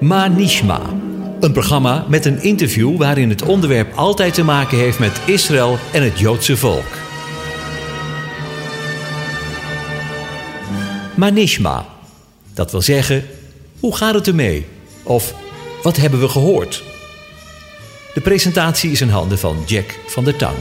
Manishma. Een programma met een interview waarin het onderwerp altijd te maken heeft met Israël en het Joodse volk. Manishma. Dat wil zeggen, hoe gaat het ermee? Of wat hebben we gehoord? De presentatie is in handen van Jack van der Tang.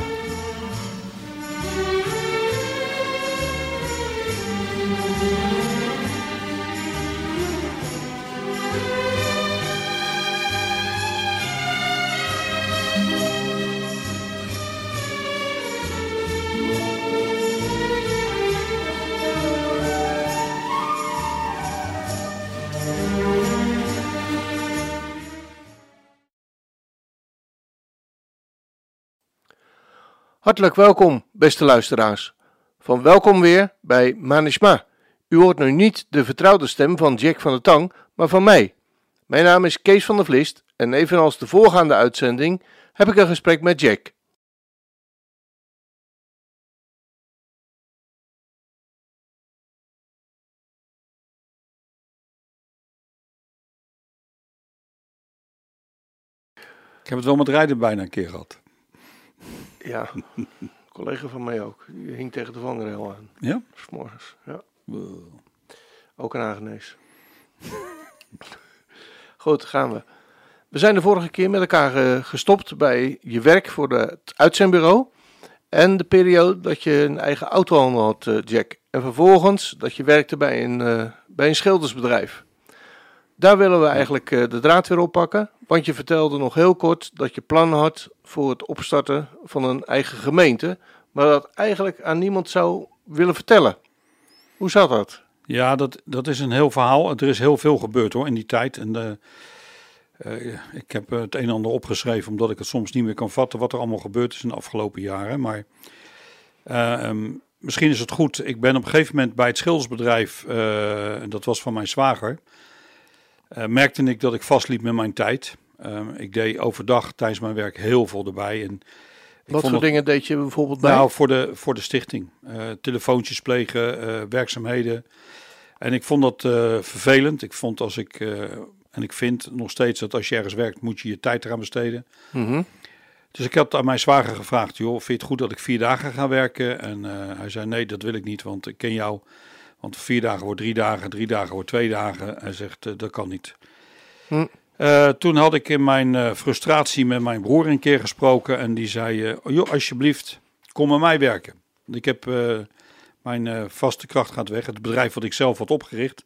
Hartelijk welkom, beste luisteraars. Van welkom weer bij Manishma. U hoort nu niet de vertrouwde stem van Jack van der Tang, maar van mij. Mijn naam is Kees van der Vlist en evenals de voorgaande uitzending heb ik een gesprek met Jack. Ik heb het wel met rijden bijna een keer gehad. Ja, een collega van mij ook. Die hing tegen de vangrail aan. Ja? S'morgens, ja. Ook een aangenees. Goed, gaan we. We zijn de vorige keer met elkaar eh, gestopt bij je werk voor het uitzendbureau. En de periode dat je een eigen autohandel had, eh, Jack. En vervolgens dat je werkte bij een, eh, bij een schildersbedrijf. Daar willen we eigenlijk eh, de draad weer oppakken. Want je vertelde nog heel kort dat je plannen had voor het opstarten van een eigen gemeente. Maar dat eigenlijk aan niemand zou willen vertellen. Hoe zat dat? Ja, dat, dat is een heel verhaal. Er is heel veel gebeurd hoor in die tijd. En eh, eh, ik heb het een en ander opgeschreven omdat ik het soms niet meer kan vatten wat er allemaal gebeurd is in de afgelopen jaren. Maar eh, ehm, misschien is het goed. Ik ben op een gegeven moment bij het schildersbedrijf, en dat was van mijn zwager, merkte ik dat ik vastliep met mijn tijd. Ehm, ik deed overdag tijdens mijn werk heel veel erbij. En ik Wat voor dingen deed je bijvoorbeeld bij? Nou, voor de, voor de stichting. Eh, telefoontjes plegen, eh, werkzaamheden. En ik vond dat eh, vervelend. Ik vond als ik, eh, en ik vind nog steeds dat als je ergens werkt, moet je je tijd eraan besteden. Mhm. Dus ik had aan mijn zwager gevraagd, joh, vind je het goed dat ik vier dagen ga werken? En eh, hij zei, nee, dat wil ik niet, want ik ken jou. Want vier dagen wordt drie dagen, drie dagen wordt twee dagen. Hij zegt, eh, dat kan niet. Hm. Eh, toen had ik in mijn eh, frustratie met mijn broer een keer gesproken. En die zei, eh, joh, alsjeblieft, kom met mij werken. Ik heb mijn vaste kracht gaat weg. Het bedrijf wat ik zelf had opgericht,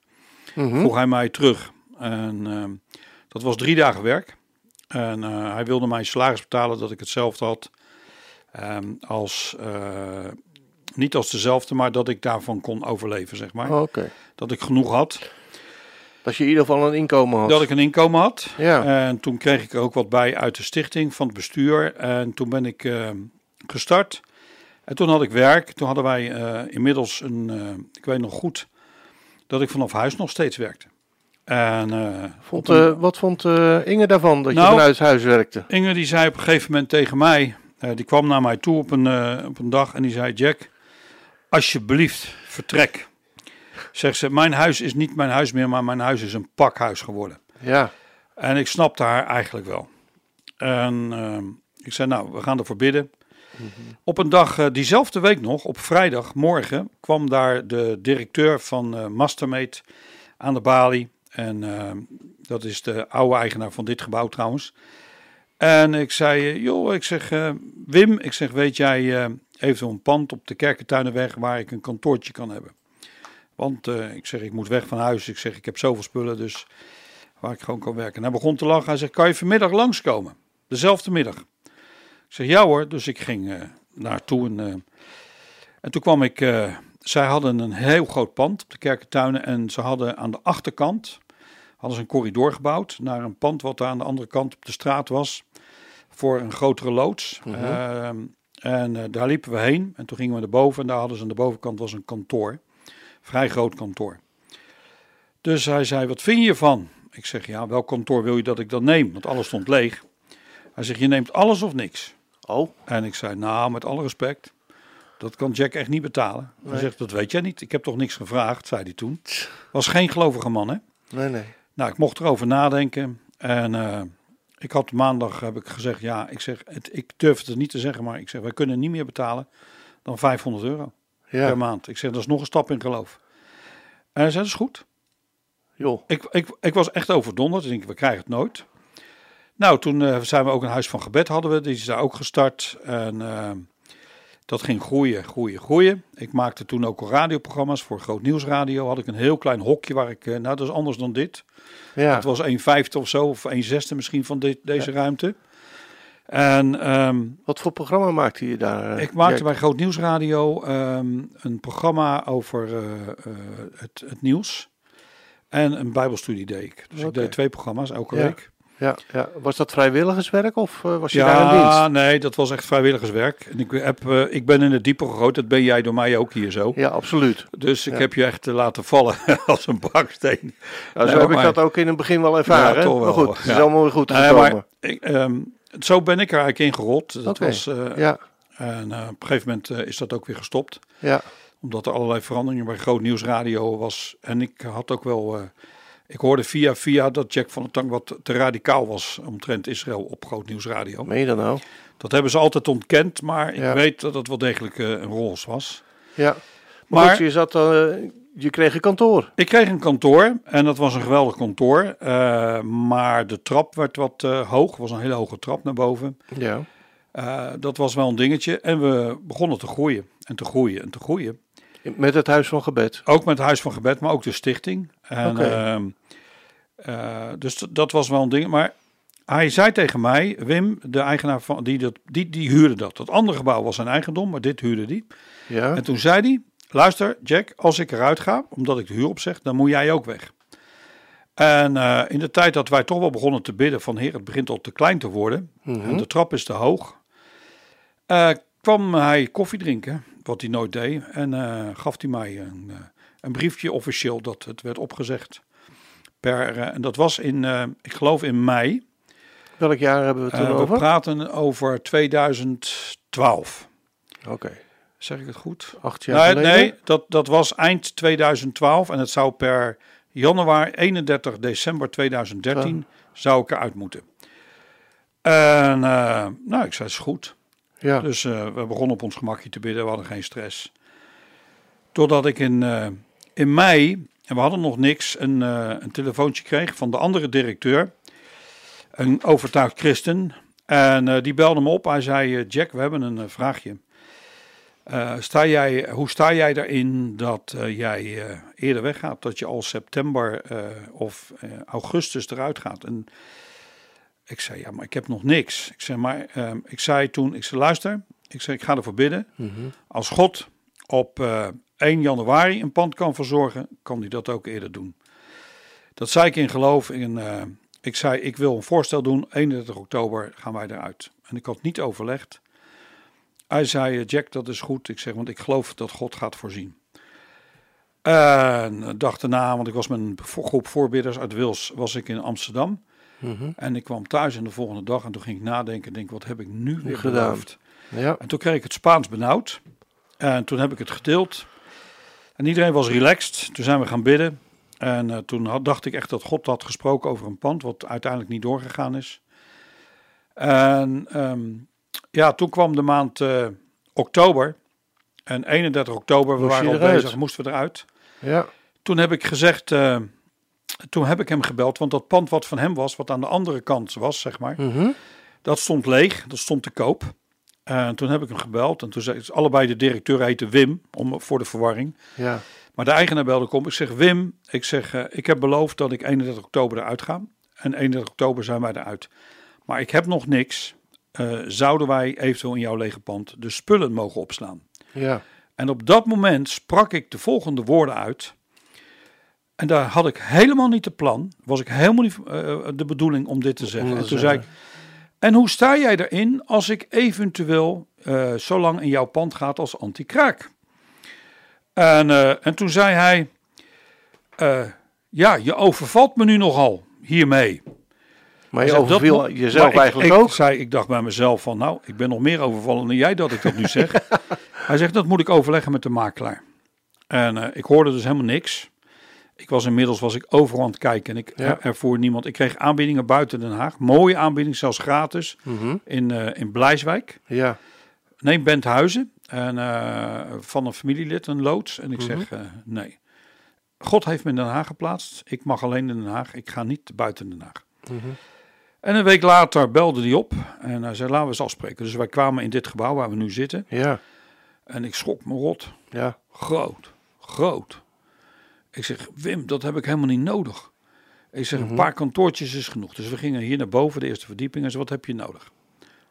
Mhm. vroeg hij mij terug. En dat was drie dagen werk. En hij wilde mij salaris betalen dat ik hetzelfde had ehm, als, niet als dezelfde, maar dat ik daarvan kon overleven, zeg maar. Oh, Oké. Dat ik genoeg had, Dat je in ieder geval een inkomen had. dat ik een inkomen had. Ja. En toen kreeg ik er ook wat bij uit de stichting van het bestuur. En toen ben ik ehm, gestart. En toen had ik werk. Toen hadden wij eh, inmiddels een, eh, ik weet nog goed, dat ik vanaf huis nog steeds werkte. En eh, Vond, een- eh, wat vond eh, Inge daarvan dat je Nou- vanuit huis werkte? Inge die zei op een gegeven moment tegen mij, eh, die kwam naar mij toe op een, eh, op een dag en die zei: Jack, alsjeblieft, vertrek. Zegt ze: Mijn huis is niet mijn huis meer, maar mijn huis is een pakhuis geworden. Ja. En ik snapte haar eigenlijk wel. En ehm, ik zei: Nou, we gaan ervoor bidden. Op een dag, eh, diezelfde week nog, op vrijdagmorgen, kwam daar de directeur van eh Mastermate aan de balie. En ehm, dat is de oude eigenaar van dit gebouw trouwens. En ik zei, joh, ik zeg, eh, Wim, ik zeg, weet jij eventueel een pand op de Kerkentuinenweg waar ik een kantoortje kan hebben? Want eh, ik zeg, ik moet weg van huis. Ik zeg, ik heb zoveel spullen, dus waar ik gewoon kan werken. En hij begon te lachen. Hij zegt, kan je vanmiddag langskomen? Dezelfde middag. Ik zeg, ja hoor. Dus ik ging eh naartoe. En, eh, en toen kwam ik, zij hadden een heel groot pand op de Kerkentuinen. En ze hadden aan de achterkant, hadden ze een corridor gebouwd naar een pand wat daar aan de andere kant op de straat was. Voor een grotere loods. Ehm, en eh, daar liepen we heen. En toen gingen we naar boven. En daar hadden ze aan de bovenkant was een kantoor. Vrij groot kantoor. Dus hij zei, wat vind je ervan? Ik zeg, ja, welk kantoor wil je dat ik dan neem? Want alles stond leeg. Hij zegt, je neemt alles of niks. Oh, En ik zei, nou, met alle respect, dat kan Jack echt niet betalen. Hij zegt, dat weet jij niet. Ik heb toch niks gevraagd, zei hij toen. Was geen gelovige man, hè? nee, nee. Nou, ik mocht erover nadenken. En eh, ik had maandag heb ik gezegd, ja, ik zeg, het, ik durf het niet te zeggen, maar ik zeg, wij kunnen niet meer betalen dan 500 euro Ja, per maand. Ik zeg, dat is nog een stap in geloof. En hij zei, dat is goed. joh. Ik, ik, ik was echt overdonderd. Ik denk, we krijgen het nooit. Nou, toen eh, zijn we ook een huis van gebed hadden we. Die is daar ook gestart. En eh, dat ging groeien, groeien, groeien. Ik maakte toen ook radioprogramma's voor Groot Nieuwsradio. Had ik een heel klein hokje waar ik, eh, nou dat is anders dan dit. Ja, Het was 1 vijfde of zo, of 1 zesde misschien van dit, deze ruimte. En ehm, wat voor programma maakte je daar? eh, ik maakte bij Groot Nieuwsradio ehm, een programma over eh, het, het nieuws. En een bijbelstudie deed ik. Dus ik deed twee programma's elke Ja. week. Ja, ja. Was dat vrijwilligerswerk of eh, was je daar in dienst? Ja, nee, dat was echt vrijwilligerswerk. En ik, heb, eh, ik ben in het diepe gegooid. Dat ben jij door mij ook hier zo. Ja, absoluut. Dus ik Ja. heb je echt eh, laten vallen als een baksteen. Zo Nee, heb maar- ik dat ook in het begin wel ervaren. Ja, toch maar goed, het is allemaal weer goed Nee, gekomen. maar ik, ehm, zo ben ik er eigenlijk in gerold. Dat was, Ja, En op een gegeven moment is dat ook weer gestopt. ja, Omdat er allerlei veranderingen bij Groot Nieuwsradio was. En ik had ook wel... ik hoorde via via dat Jack van der Tang wat te radicaal was omtrent Israël op Groot Nieuwsradio. meen je dat nou? Dat hebben ze altijd ontkend, maar ik Ja. weet dat het wel degelijk eh, een rol was. Ja. Maar, je, zat, eh, je kreeg een kantoor. Ik kreeg een kantoor en dat was een geweldig kantoor. eh, maar de trap werd wat hoog, was een hele hoge trap naar boven. Ja. Dat was wel een dingetje. En we begonnen te groeien en te groeien en te groeien. Met het Huis van Gebed. Ook met Huis van Gebed, maar ook de stichting. En, Oké. Eh, dus dat was wel een ding. Maar hij zei tegen mij, Wim, de eigenaar van die, dat, die, die huurde dat. Dat andere gebouw was zijn eigendom, maar dit huurde die. Ja. En toen zei hij, luister Jack, als ik eruit ga, omdat ik de huur opzeg, dan moet jij ook weg. En eh, in de tijd dat wij toch wel begonnen te bidden van heer, het begint al te klein te worden. Mhm. En de trap is te hoog. eh, kwam hij koffie drinken, wat hij nooit deed. En gaf hij mij een, een briefje officieel dat het werd opgezegd. Per, eh, en dat was in, eh, ik geloof in mei. Welk jaar hebben we het Eh, we praten over 2012. Oké, Zeg ik het goed? acht jaar Nee, geleden. nee dat, dat was eind 2012 en het zou per januari 31 december 2013 zou ik eruit moeten. En nou, ik zei, is goed. Ja. Dus we begonnen op ons gemakje te bidden, we hadden geen stress. Totdat ik in, in mei, en we hadden nog niks, een, eh, een telefoontje kreeg van de andere directeur. Een overtuigd christen. En eh, die belde me op. Hij zei, eh, Jack, we hebben een vraagje. Sta jij, hoe sta jij daarin dat jij eerder weggaat? Dat je al september of augustus eruit gaat? En ik zei, ja, maar ik heb nog niks. Ik zei, maar ehm, ik zei toen, ik zei, luister, ik zei, ik ga ervoor bidden. Mhm. Als God op 1 januari een pand kan verzorgen, kan hij dat ook eerder doen. Dat zei ik in geloof. En, eh, ik zei, ik wil een voorstel doen. 31 oktober gaan wij eruit. En ik had niet overlegd. Hij zei, eh, Jack, dat is goed. Ik zeg, want ik geloof dat God gaat voorzien. En de dag daarna, want ik was met een groep voorbidders uit Wils, was ik in Amsterdam. Mhm. En ik kwam thuis en de volgende dag en toen ging ik nadenken. Denk, wat heb ik nu weer Gedaan. Ja. En toen kreeg ik het Spaans benauwd. En toen heb ik het gedeeld. En iedereen was relaxed. Toen zijn we gaan bidden. En eh, toen had, dacht ik echt dat God had gesproken over een pand, wat uiteindelijk niet doorgegaan is. En ehm, ja, toen kwam de maand eh, oktober. En 31 oktober, we waren al bezig, moesten we eruit. Ja. Toen heb ik gezegd, eh, toen heb ik hem gebeld, want dat pand wat van hem was, wat aan de andere kant was, zeg maar. Mhm. Dat stond leeg, dat stond te koop. En toen heb ik hem gebeld en toen zei allebei de directeur heette Wim, om, voor de verwarring. Ja. Maar de eigenaar belde kom. Ik zeg Wim, ik zeg eh, ik heb beloofd dat ik 31 oktober eruit ga. En 31 oktober zijn wij eruit. Maar ik heb nog niks. Eh, zouden wij eventueel in jouw lege pand de spullen mogen opslaan? Ja. En op dat moment sprak ik de volgende woorden uit. En daar had ik helemaal niet de plan. Was ik helemaal niet eh, de bedoeling om dit te zeggen. En toen zei ik. En hoe sta jij erin als ik eventueel eh, zo lang in jouw pand gaat als anti-kraak? En, eh, en toen zei hij, eh, ja, je overvalt me nu nogal hiermee. Maar je dat overviel mo- jezelf ik- eigenlijk ik, ook. Zei, ik dacht bij mezelf van, nou, ik ben nog meer overvallen dan jij dat ik dat nu zeg. Hij zegt, dat moet ik overleggen met de makelaar. En ik hoorde dus helemaal niks. Ik was inmiddels was ik overal aan het kijken en ik Ja. ervoor niemand. Ik kreeg aanbiedingen buiten Den Haag, mooie aanbiedingen, zelfs gratis Mhm. in, eh, in Blijswijk. Ja. Nee, Benthuizen. En eh, van een familielid, een loods. En ik Mhm. zeg eh, nee. God heeft me in Den Haag geplaatst. Ik mag alleen in Den Haag. Ik ga niet buiten Den Haag. Mhm. En een week later belde hij op en hij zei laten we eens afspreken. Dus wij kwamen in dit gebouw waar we nu zitten. Ja. En ik schrok me rot. Ja. Groot, groot. Ik zeg, Wim, dat heb ik helemaal niet nodig. Ik zeg, Mhm. een paar kantoortjes is genoeg. Dus we gingen hier naar boven, de eerste verdieping. En zei, wat heb je nodig?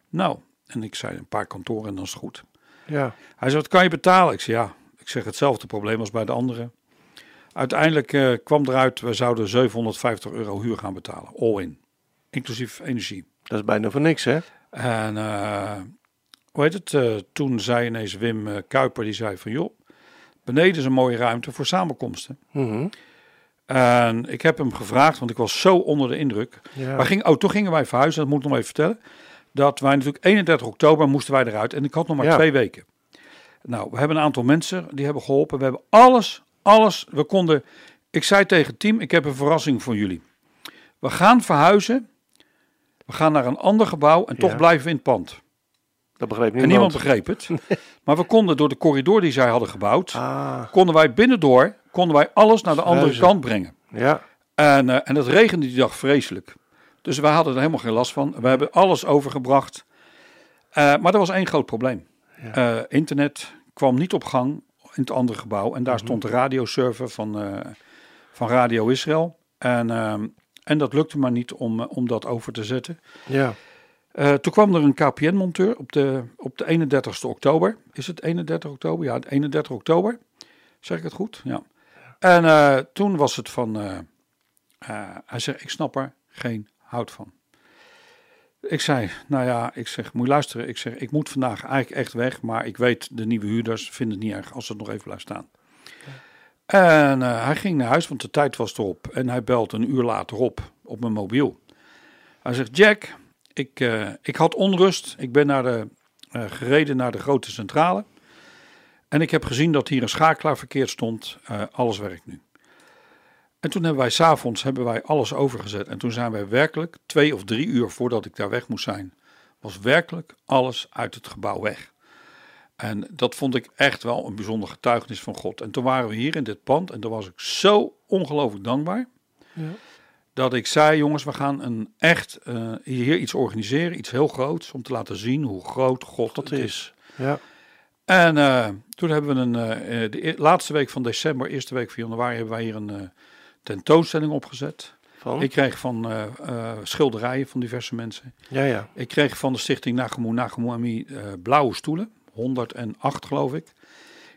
Nou, en ik zei, een paar kantoren en dan is het goed. Ja. Hij zei, wat kan je betalen? Ik zei, ja, ik zeg hetzelfde probleem als bij de anderen. Uiteindelijk eh, kwam eruit, we zouden 750 euro huur gaan betalen. All in. Inclusief energie. Dat is bijna voor niks, hè? En eh, hoe heet het? eh, toen zei ineens Wim Kuiper, die zei van joh, beneden is een mooie ruimte voor samenkomsten. Mhm. En ik heb hem gevraagd, want ik was zo onder de indruk. Ja. Maar ging, oh, toen gingen wij verhuizen, dat moet ik nog even vertellen. Dat wij natuurlijk 31 oktober moesten wij eruit en ik had nog maar Ja. twee weken. Nou, we hebben een aantal mensen die hebben geholpen. We hebben alles, alles. We konden. Ik zei tegen het team: ik heb een verrassing voor jullie. We gaan verhuizen. We gaan naar een ander gebouw en toch blijven we in het pand. Dat begreep En niemand. begreep het. Maar we konden door de corridor die zij hadden gebouwd, Ah, konden wij binnendoor, konden wij alles naar de andere kant brengen. ja. En, eh, en het regende die dag vreselijk. Dus wij hadden er helemaal geen last van. We hebben alles overgebracht. Eh, maar er was één groot probleem. Ja. Eh, internet kwam niet op gang in het andere gebouw. En daar Mhm. stond de radioserver van, van Radio Israël. En, ehm, en dat lukte maar niet om, om dat over te zetten. Ja. Eh, toen kwam er een KPN-monteur op de, op de 31ste oktober. Is het 31 oktober? Ja, 31 oktober. Zeg ik het goed? Ja. En eh, toen was het van... eh, hij zegt, ik snap er geen hout van. Ik zei, nou ja, ik zeg, moet je luisteren. Ik zeg, ik moet vandaag eigenlijk echt weg. Maar ik weet, de nieuwe huurders vinden het niet erg als het nog even blijft staan. En hij ging naar huis, want de tijd was erop. En hij belt een uur later op, op mijn mobiel. Hij zegt, Jack, ik, eh, ik had onrust. Ik ben naar eh, gereden naar de grote centrale. En ik heb gezien dat hier een schakelaar verkeerd stond. Eh, alles werkt nu. En toen hebben wij s'avonds alles overgezet. En toen zijn wij werkelijk, twee of drie uur voordat ik daar weg moest zijn, was werkelijk alles uit het gebouw weg. En dat vond ik echt wel een bijzonder getuigenis van God. En toen waren we hier in dit pand en toen was ik zo ongelooflijk dankbaar. Ja. Dat ik zei, jongens, we gaan een echt eh, hier iets organiseren, iets heel groots, om te laten zien hoe groot God Dat het is. Ja. En eh, toen hebben we een, eh, de laatste week van december, eerste week van januari, hebben wij hier een tentoonstelling opgezet. Van? Ik kreeg van schilderijen van diverse mensen. Ja, ja. Ik kreeg van de stichting Nagemoe Nagemoe Ami blauwe stoelen, 108 geloof ik.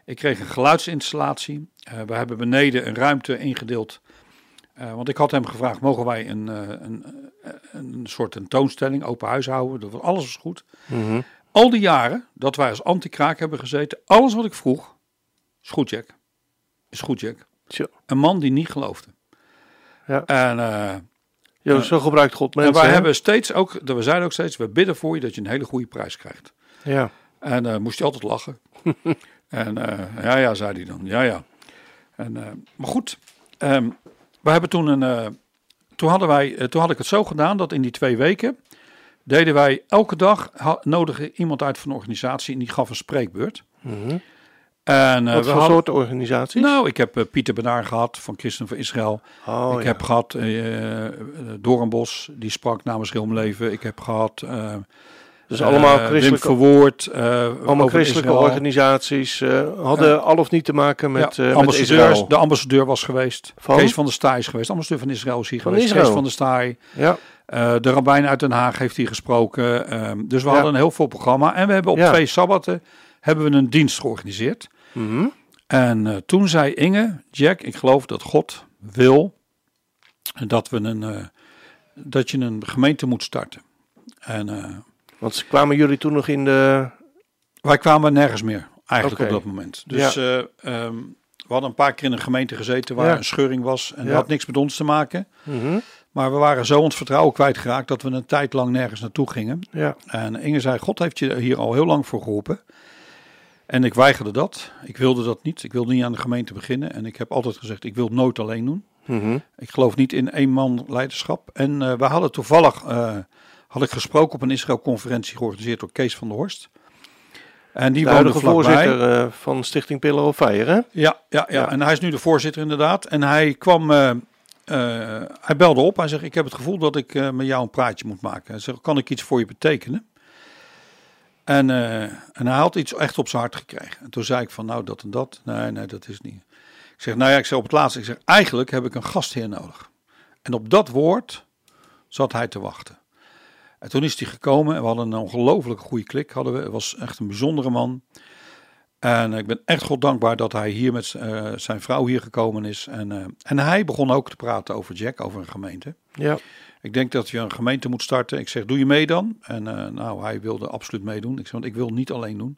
Ik kreeg een geluidsinstallatie. We hebben beneden een ruimte ingedeeld. Eh, want ik had hem gevraagd, mogen wij een, eh, een, eh, een soort tentoonstelling, open huis houden? Dat was, alles was goed. Mhm. Al die jaren dat wij als anti-kraak hebben gezeten, alles wat ik vroeg, is goed Jack. Is goed Jack. Tja. Een man die niet geloofde. Ja. En, zo gebruikt God mensen. en wij hè? hebben steeds ook, we zeiden ook steeds, we bidden voor je dat je een hele goede prijs krijgt. Ja. En eh, moest hij altijd lachen. en ja, ja, zei hij dan. Ja, ja. En, maar goed, ehm, we hebben toen een. eh, toen, hadden wij, eh, toen had ik het zo gedaan dat in die twee weken deden wij elke dag ha, nodigde iemand uit van de organisatie en die gaf een spreekbeurt. Mhm. En eh, Wat we voor hadden, soort organisaties? nou, ik heb Pieter Benaar gehad van Christen van Israël. oh, ik ja. heb gehad eh eh, Doornbos, die sprak namens heel mijn leven. Ik heb gehad. Eh, dus allemaal eh, christelijke, Wim Verwoerd. eh, allemaal christelijke Israël. organisaties uh, hadden al of niet te maken met, ja, eh, met ambassadeurs, Israël. de ambassadeur was geweest. Van? Kees van der Staaij is geweest. De ambassadeur van Israël is hier Van geweest. Israël? Kees van der Staaij. Ja, Eh, de rabbijn uit Den Haag heeft hier gesproken. Ehm, dus we Ja. hadden een heel vol programma. En we hebben op Ja. twee sabbaten hebben we een dienst georganiseerd. Mhm. En eh, toen zei Inge, Jack, ik geloof dat God wil dat, we een, eh, dat je een gemeente moet starten. En eh, want kwamen jullie toen nog in de... wij kwamen nergens meer, eigenlijk op dat moment. Dus eh, ehm, we hadden een paar keer in een gemeente gezeten waar Ja. een scheuring was. En dat had niks met ons te maken. Mhm. Maar we waren zo ons vertrouwen kwijtgeraakt dat we een tijd lang nergens naartoe gingen. Ja, En Inge zei, God heeft je hier al heel lang voor geroepen. En ik weigerde dat. Ik wilde dat niet. Ik wilde niet aan de gemeente beginnen. En ik heb altijd gezegd, ik wil het nooit alleen doen. Mhm. Ik geloof niet in één man leiderschap. En eh, we hadden toevallig, eh, had ik gesproken op een Israël-conferentie georganiseerd door Kees van der Horst. En die De woonde voorzitter eh, van Stichting Pillow of hè? Ja, ja, ja, Ja. en hij is nu de voorzitter inderdaad. En hij kwam, eh, eh, hij belde op. Hij zegt, ik heb het gevoel dat ik met jou een praatje moet maken. Hij zegt, kan ik iets voor je betekenen? En, en hij had iets echt op zijn hart gekregen. En toen zei ik van, nou dat en dat. Nee, nee, dat is niet. Ik zeg, nou ja, ik zeg op het laatste. Ik zeg, eigenlijk heb ik een gastheer nodig. En op dat woord zat hij te wachten. En toen is hij gekomen en we hadden een ongelooflijk goede klik. Hadden we. Het was echt een bijzondere man. En ik ben echt God dankbaar dat hij hier met eh, zijn vrouw hier gekomen is. En, eh, en hij begon ook te praten over Jack, over een gemeente. Ja. Ik denk dat je een gemeente moet starten. Ik zeg, doe je mee dan? En eh, nou, hij wilde absoluut meedoen. Ik zeg, want ik wil niet alleen doen.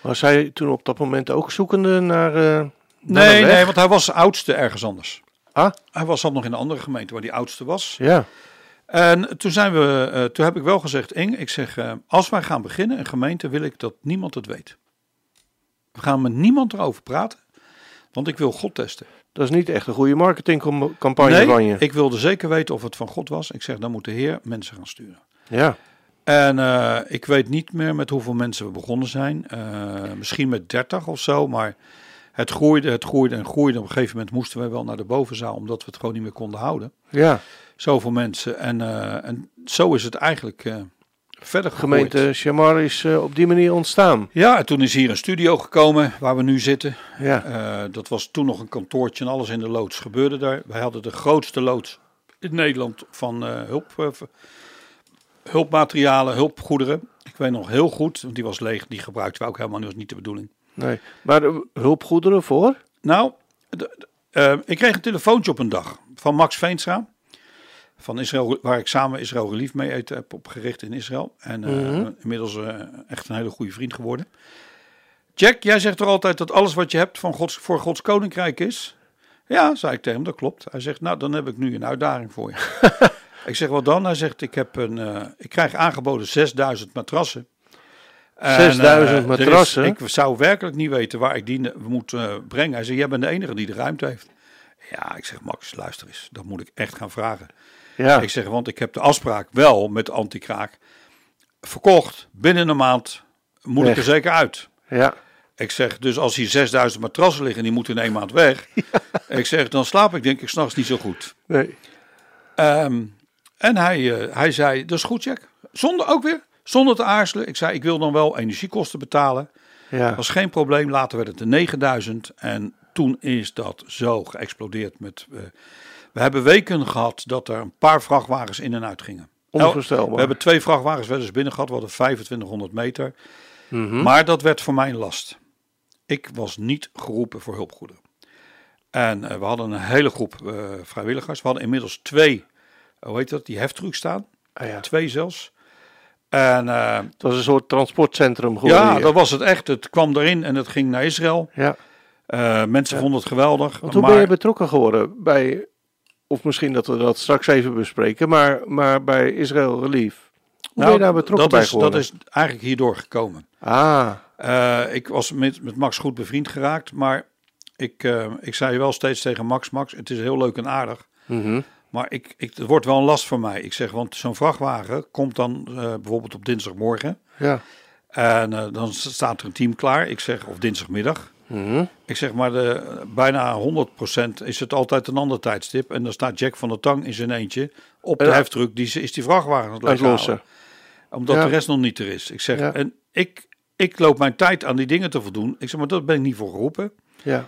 Was hij toen op dat moment ook zoekende naar. eh, naar Nee, nee, want hij was oudste ergens anders. Ah, Hij was zat nog in een andere gemeente waar die oudste was. ja. En toen zijn we, eh, toen heb ik wel gezegd, Ing, ik zeg, eh, als wij gaan beginnen, een gemeente, wil ik dat niemand het weet. We gaan met niemand erover praten, want ik wil God testen. Dat is niet echt een goede marketingcampagne van je. ik wilde zeker weten of het van God was. Ik zeg, dan moet de Heer mensen gaan sturen. Ja. En eh, ik weet niet meer met hoeveel mensen we begonnen zijn. Misschien met 30 of zo, maar het groeide, het groeide en groeide. Op een gegeven moment moesten we wel naar de bovenzaal, omdat we het gewoon niet meer konden houden. Ja. Zoveel mensen. En, eh, en zo is het eigenlijk eh, verder gegroeid. Gemeente Chamar is eh, op die manier ontstaan. Ja, en toen is hier een studio gekomen waar we nu zitten. Ja. Dat was toen nog een kantoortje en alles in de loods gebeurde daar. Wij hadden de grootste loods in Nederland van hulp, hulpmaterialen, hulpgoederen. Ik weet nog heel goed, want die was leeg. Die gebruikten we ook helemaal niet, was niet de bedoeling. Nee. Maar de hulpgoederen voor? Nou, de- de- eh, ik kreeg een telefoontje op een dag van Max Veenstra. Van Israël, waar ik samen Israël Relief mee eten heb opgericht in Israël. En eh, Mhm. inmiddels eh, echt een hele goede vriend geworden. Jack, jij zegt toch altijd dat alles wat je hebt van Gods, voor Gods koninkrijk is? Ja, zei ik tegen hem, dat klopt. Hij zegt, nou dan heb ik nu een uitdaging voor je. ik zeg, wat dan? Hij zegt, ik, heb een, eh, ik krijg aangeboden 6000 matrassen. En, 6000 eh, is- matrassen? ik zou werkelijk niet weten waar ik die moet eh, brengen. Hij zei, jij bent de enige die de ruimte heeft. Ja, ik zeg, Max, luister eens. Dat moet ik echt gaan vragen. Ja. Ik zeg, want ik heb de afspraak wel met Antikraak verkocht. Binnen een maand moet ik er zeker uit. Ja. Ik zeg, dus als hier 6000 matrassen liggen en die moeten in één maand weg. Ik zeg, dan slaap ik denk ik s'nachts niet zo goed. Nee. Ehm, en hij, eh, hij zei, dat is goed Jack. Zonder ook weer, zonder te aarzelen. Ik zei, ik wil dan wel energiekosten betalen. Ja. was geen probleem. Later werd het de 9000. En toen is dat zo geëxplodeerd. Met, eh, we hebben weken gehad dat er een paar vrachtwagens in en uit gingen. Onvoorstelbaar. We hebben twee vrachtwagens wel eens binnen gehad. We hadden 2500 meter. Mhm. Maar dat werd voor mij een last. Ik was niet geroepen voor hulpgoederen. En eh, we hadden een hele groep eh, vrijwilligers. We hadden inmiddels twee, hoe heet dat, die heftrucks staan. Ah, ja. Twee zelfs. En eh, Het was een soort transportcentrum geworden. ja, hier. dat was het echt. Het kwam erin en het ging naar Israël. ja. Eh, mensen vonden het geweldig. Want hoe maar ben je betrokken geworden bij, of misschien dat we dat straks even bespreken, maar, maar bij Israël Relief? Hoe ben je daar betrokken Nou, dat bij is, geworden? Dat is eigenlijk hierdoor gekomen. Ah, Eh, ik was met, met Max goed bevriend geraakt, maar ik, ik zei wel steeds tegen Max, Max, het is heel leuk en aardig, mhm. Maar ik, ik, het wordt wel een last voor mij. Ik zeg, want zo'n vrachtwagen komt dan eh, bijvoorbeeld op dinsdagmorgen ja. en eh, dan staat er een team klaar. Ik zeg, of dinsdagmiddag. Mhm. Ik zeg maar, de, bijna 100% is het altijd een ander tijdstip. En dan staat Jack van der Tang in zijn eentje op de Ja. heftruck. Die is- is die vrachtwagen aan het lossen. Omdat Ja. de rest nog niet er is. Ik zeg, Ja. en ik, ik loop mijn tijd aan die dingen te voldoen. Ik zeg, maar dat ben ik niet voor geroepen. Ja.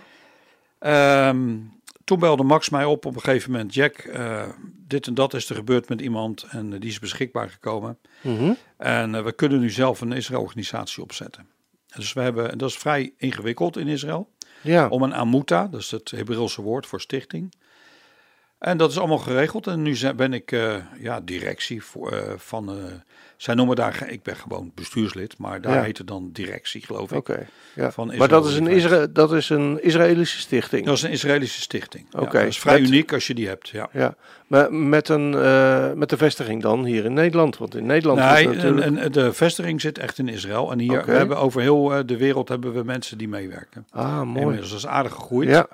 Ehm, toen belde Max mij op op een gegeven moment. Jack, eh, dit en dat is er gebeurd met iemand en eh, die is beschikbaar gekomen. Mhm. En eh, we kunnen nu zelf een Israël-organisatie opzetten. Dus we hebben, en dat is vrij ingewikkeld in Israël Ja. om een amuta, dat is het Hebreeuwse woord voor stichting. En dat is allemaal geregeld. En nu ben ik eh, ja, directie voor, eh, van. eh, zij noemen daar. Ik ben gewoon bestuurslid, maar daar Ja. heet het dan directie, geloof ik. Oké. Ja. Van Maar dat is, een Isra dat is een Israëlische stichting. Dat is een Israëlische stichting. Ja, Oké. dat is vrij Met- uniek als je die hebt. Ja. Ja. Maar met een, met de vestiging dan hier in Nederland. Want in Nederland Nee, natuurlijk... en, en de vestiging zit echt in Israël. En hier we hebben over heel de wereld hebben we mensen die meewerken. ah, mooi. Inmiddels dat is aardig gegroeid. Ja.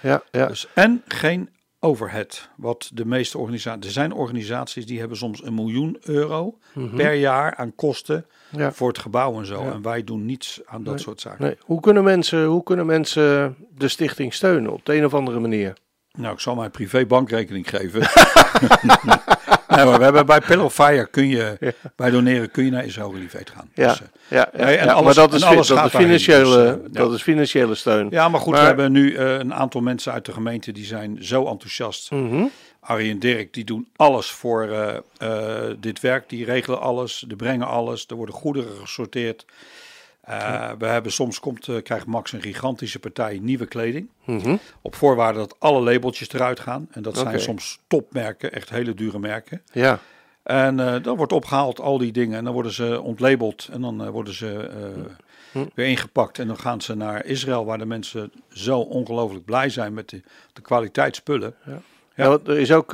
Ja, ja. Dus, en geen overhead. Wat de meeste organisaties. Er zijn organisaties die hebben soms een miljoen euro per jaar aan kosten Mhm. ja. voor het gebouw en zo. Ja. En wij doen niets aan dat soort zaken. Nee. Hoe, kunnen mensen, hoe kunnen mensen de stichting steunen op de een of andere manier? Nou, ik zal mijn privé bankrekening geven. nee, maar we hebben bij Pillow Fire kun je bij doneren kun je naar Israël Relief Aid gaan. Ja, Dus, eh, ja, ja, en alles- maar dat is, alles dat is financiële, dus, eh, dat is financiële steun. ja, maar goed, Maar- we hebben nu eh, een aantal mensen uit de gemeente die zijn zo enthousiast. Mhm. Arie en Dirk die doen alles voor dit werk. Die regelen alles, die brengen alles. Er worden goederen gesorteerd. Eh, We hebben soms komt, eh, krijgt Max een gigantische partij nieuwe kleding. Mhm. Op voorwaarde dat alle labeltjes eruit gaan. En dat zijn soms topmerken, echt hele dure merken. Ja, En eh, dan wordt opgehaald al die dingen. En dan worden ze ontlabeld. En dan worden ze Hm. weer ingepakt. En dan gaan ze naar Israël, waar de mensen zo ongelooflijk blij zijn met de, de kwaliteit spullen. Ja. Nou, er is ook,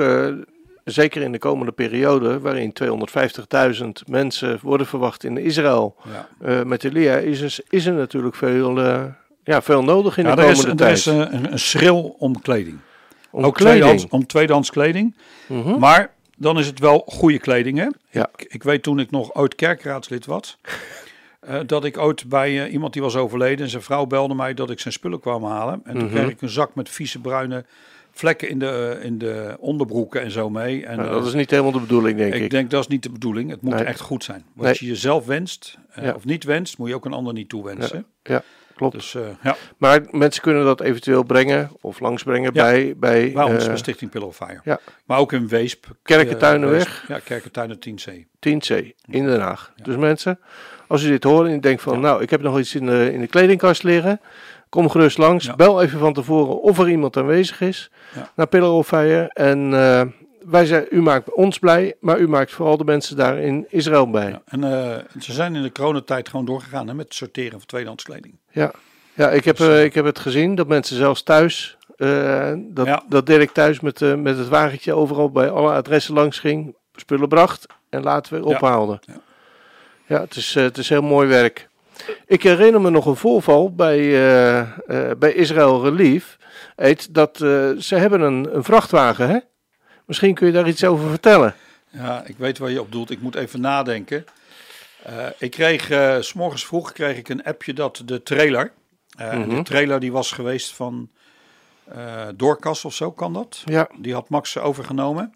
zeker in de komende periode, waarin 250.000 mensen worden verwacht in Israël Ja. eh, met Elia, is er, is er natuurlijk veel, eh, ja, veel nodig in Ja, de er is, komende er tijd. is een, een, schil om kleding. Om Ook kleding. om tweedehands kleding. Mhm. Maar dan is het wel goede kleding. Hè? Ja. Ik, ik weet toen ik nog ooit kerkraadslid was. eh, dat ik ooit bij eh, iemand die was overleden. En zijn vrouw belde mij dat ik zijn spullen kwam halen. En toen Mhm. kreeg ik een zak met vieze bruine vlekken in de, eh, in de onderbroeken en zo mee. En, Nou, eh, dat is niet helemaal de bedoeling, denk ik. ik denk dat is niet de bedoeling. Het moet Nee. echt goed zijn. Wat Nee. je jezelf wenst eh, Ja. of niet wenst, moet je ook een ander niet toewensen. Ja, klopt. Dus eh, ja, Maar mensen kunnen dat eventueel brengen of langsbrengen Ja. bij, bij bij ons eh, bij Stichting Pillow Fire. ja. Maar ook in Weesp. Kerkentuinenweg. Eh. Ja, Kerkentuinen 10C. 10C in Den Haag. Dus mensen, als u dit hoort en u denkt van, nou, ik heb nog iets in de, in de kledingkast liggen, kom gerust langs. Ja. Bel even van tevoren of er iemand aanwezig is Ja. naar Pillar of Fire. En eh, wij zijn, u maakt ons blij, maar u maakt vooral de mensen daar in Israël blij. Ja, en eh, ze zijn in de coronatijd gewoon doorgegaan hè, met het sorteren van tweedehands kleding. Ja, ja ik, heb, Dus, eh, ik heb het gezien dat mensen zelfs thuis, eh, dat, Ja. dat Dirk thuis met, eh, met het wagentje overal bij alle adressen langs ging, spullen bracht en later weer ophaalde. Ja. Ja, het, is, eh, het is heel mooi werk. Ik herinner me nog een voorval bij, eh, eh, bij Israël Relief. Heet dat, eh, ze hebben een, een vrachtwagen, hè? Misschien kun je daar iets over vertellen. Ja, ik weet waar je op doelt. Ik moet even nadenken. Eh, ik kreeg, eh, s s'morgens vroeg kreeg ik een appje dat de trailer, eh, en Mhm. de trailer die was geweest van Doorkas of zo, kan dat? Ja, Die had Max overgenomen.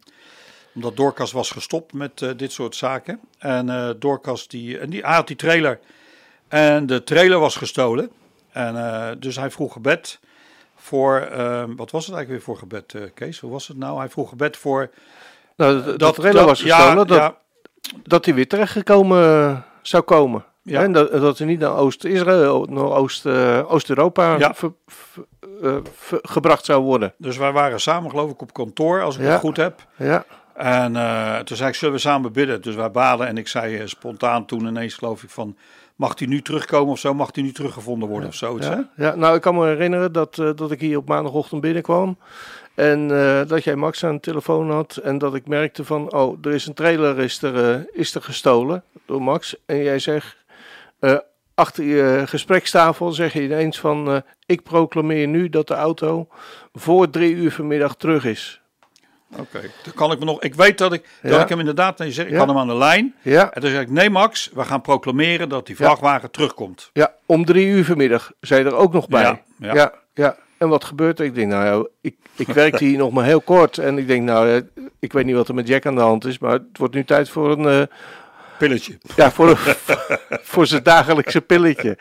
Omdat Doorkas was gestopt met dit soort zaken. En Doorkas, die, en die, hij had die trailer. En de trailer was gestolen. En dus hij vroeg gebed voor, eh, wat was het eigenlijk weer voor gebed, Kees? Hoe was het nou? Hij vroeg gebed voor... nou, de, de trailer was ja, gestolen, dat, ja, dat hij weer terechtgekomen eh, zou komen. Ja. En dat, dat hij niet naar Oost-Israël, naar Oost, eh, Oost-Europa Ja. ver- ver- eh, ver- gebracht zou worden. Dus wij waren samen geloof ik op kantoor, als ik Ja. het goed heb. Ja, En toen zei ik, zullen we samen bidden? Dus wij baden en ik zei spontaan toen ineens geloof ik van... Mag hij nu terugkomen of zo? Mag hij nu teruggevonden worden of zoiets? Hè? ja, ja, nou ik kan me herinneren dat, dat ik hier op maandagochtend binnenkwam. En eh, dat jij Max aan de telefoon had. En dat ik merkte van, oh, er is een trailer is er, eh, is er gestolen door Max. En jij zegt, eh, achter je gesprekstafel zeg je ineens van... ik proclameer nu dat de auto voor drie uur vanmiddag terug is. Oké, dan kan ik me nog... Ik weet dat ik, dat ik hem inderdaad... Nee, zeg, ik Ja. had hem aan de lijn. Ja, En toen zei ik, nee Max, we gaan proclameren dat die vrachtwagen terugkomt. ja om drie uur vanmiddag. Zei je er ook nog bij. Ja, ja. En wat gebeurt er? Ik denk, nou ja, ik, ik werkte hier nog maar heel kort. En ik denk, nou, ik weet niet wat er met Jack aan de hand is. Maar het wordt nu tijd voor een... eh, Pilletje. Ja, voor, een- voor zijn dagelijkse pilletje.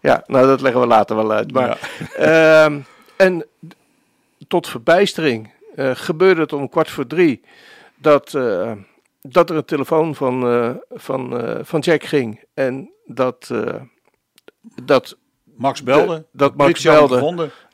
Ja, nou dat leggen we later wel uit. Maar, ehm, en tot verbijstering eh, gebeurde het om kwart voor drie dat, eh, dat er een telefoon van, van, van Jack ging. En dat, dat Max belde. De- dat Max belde.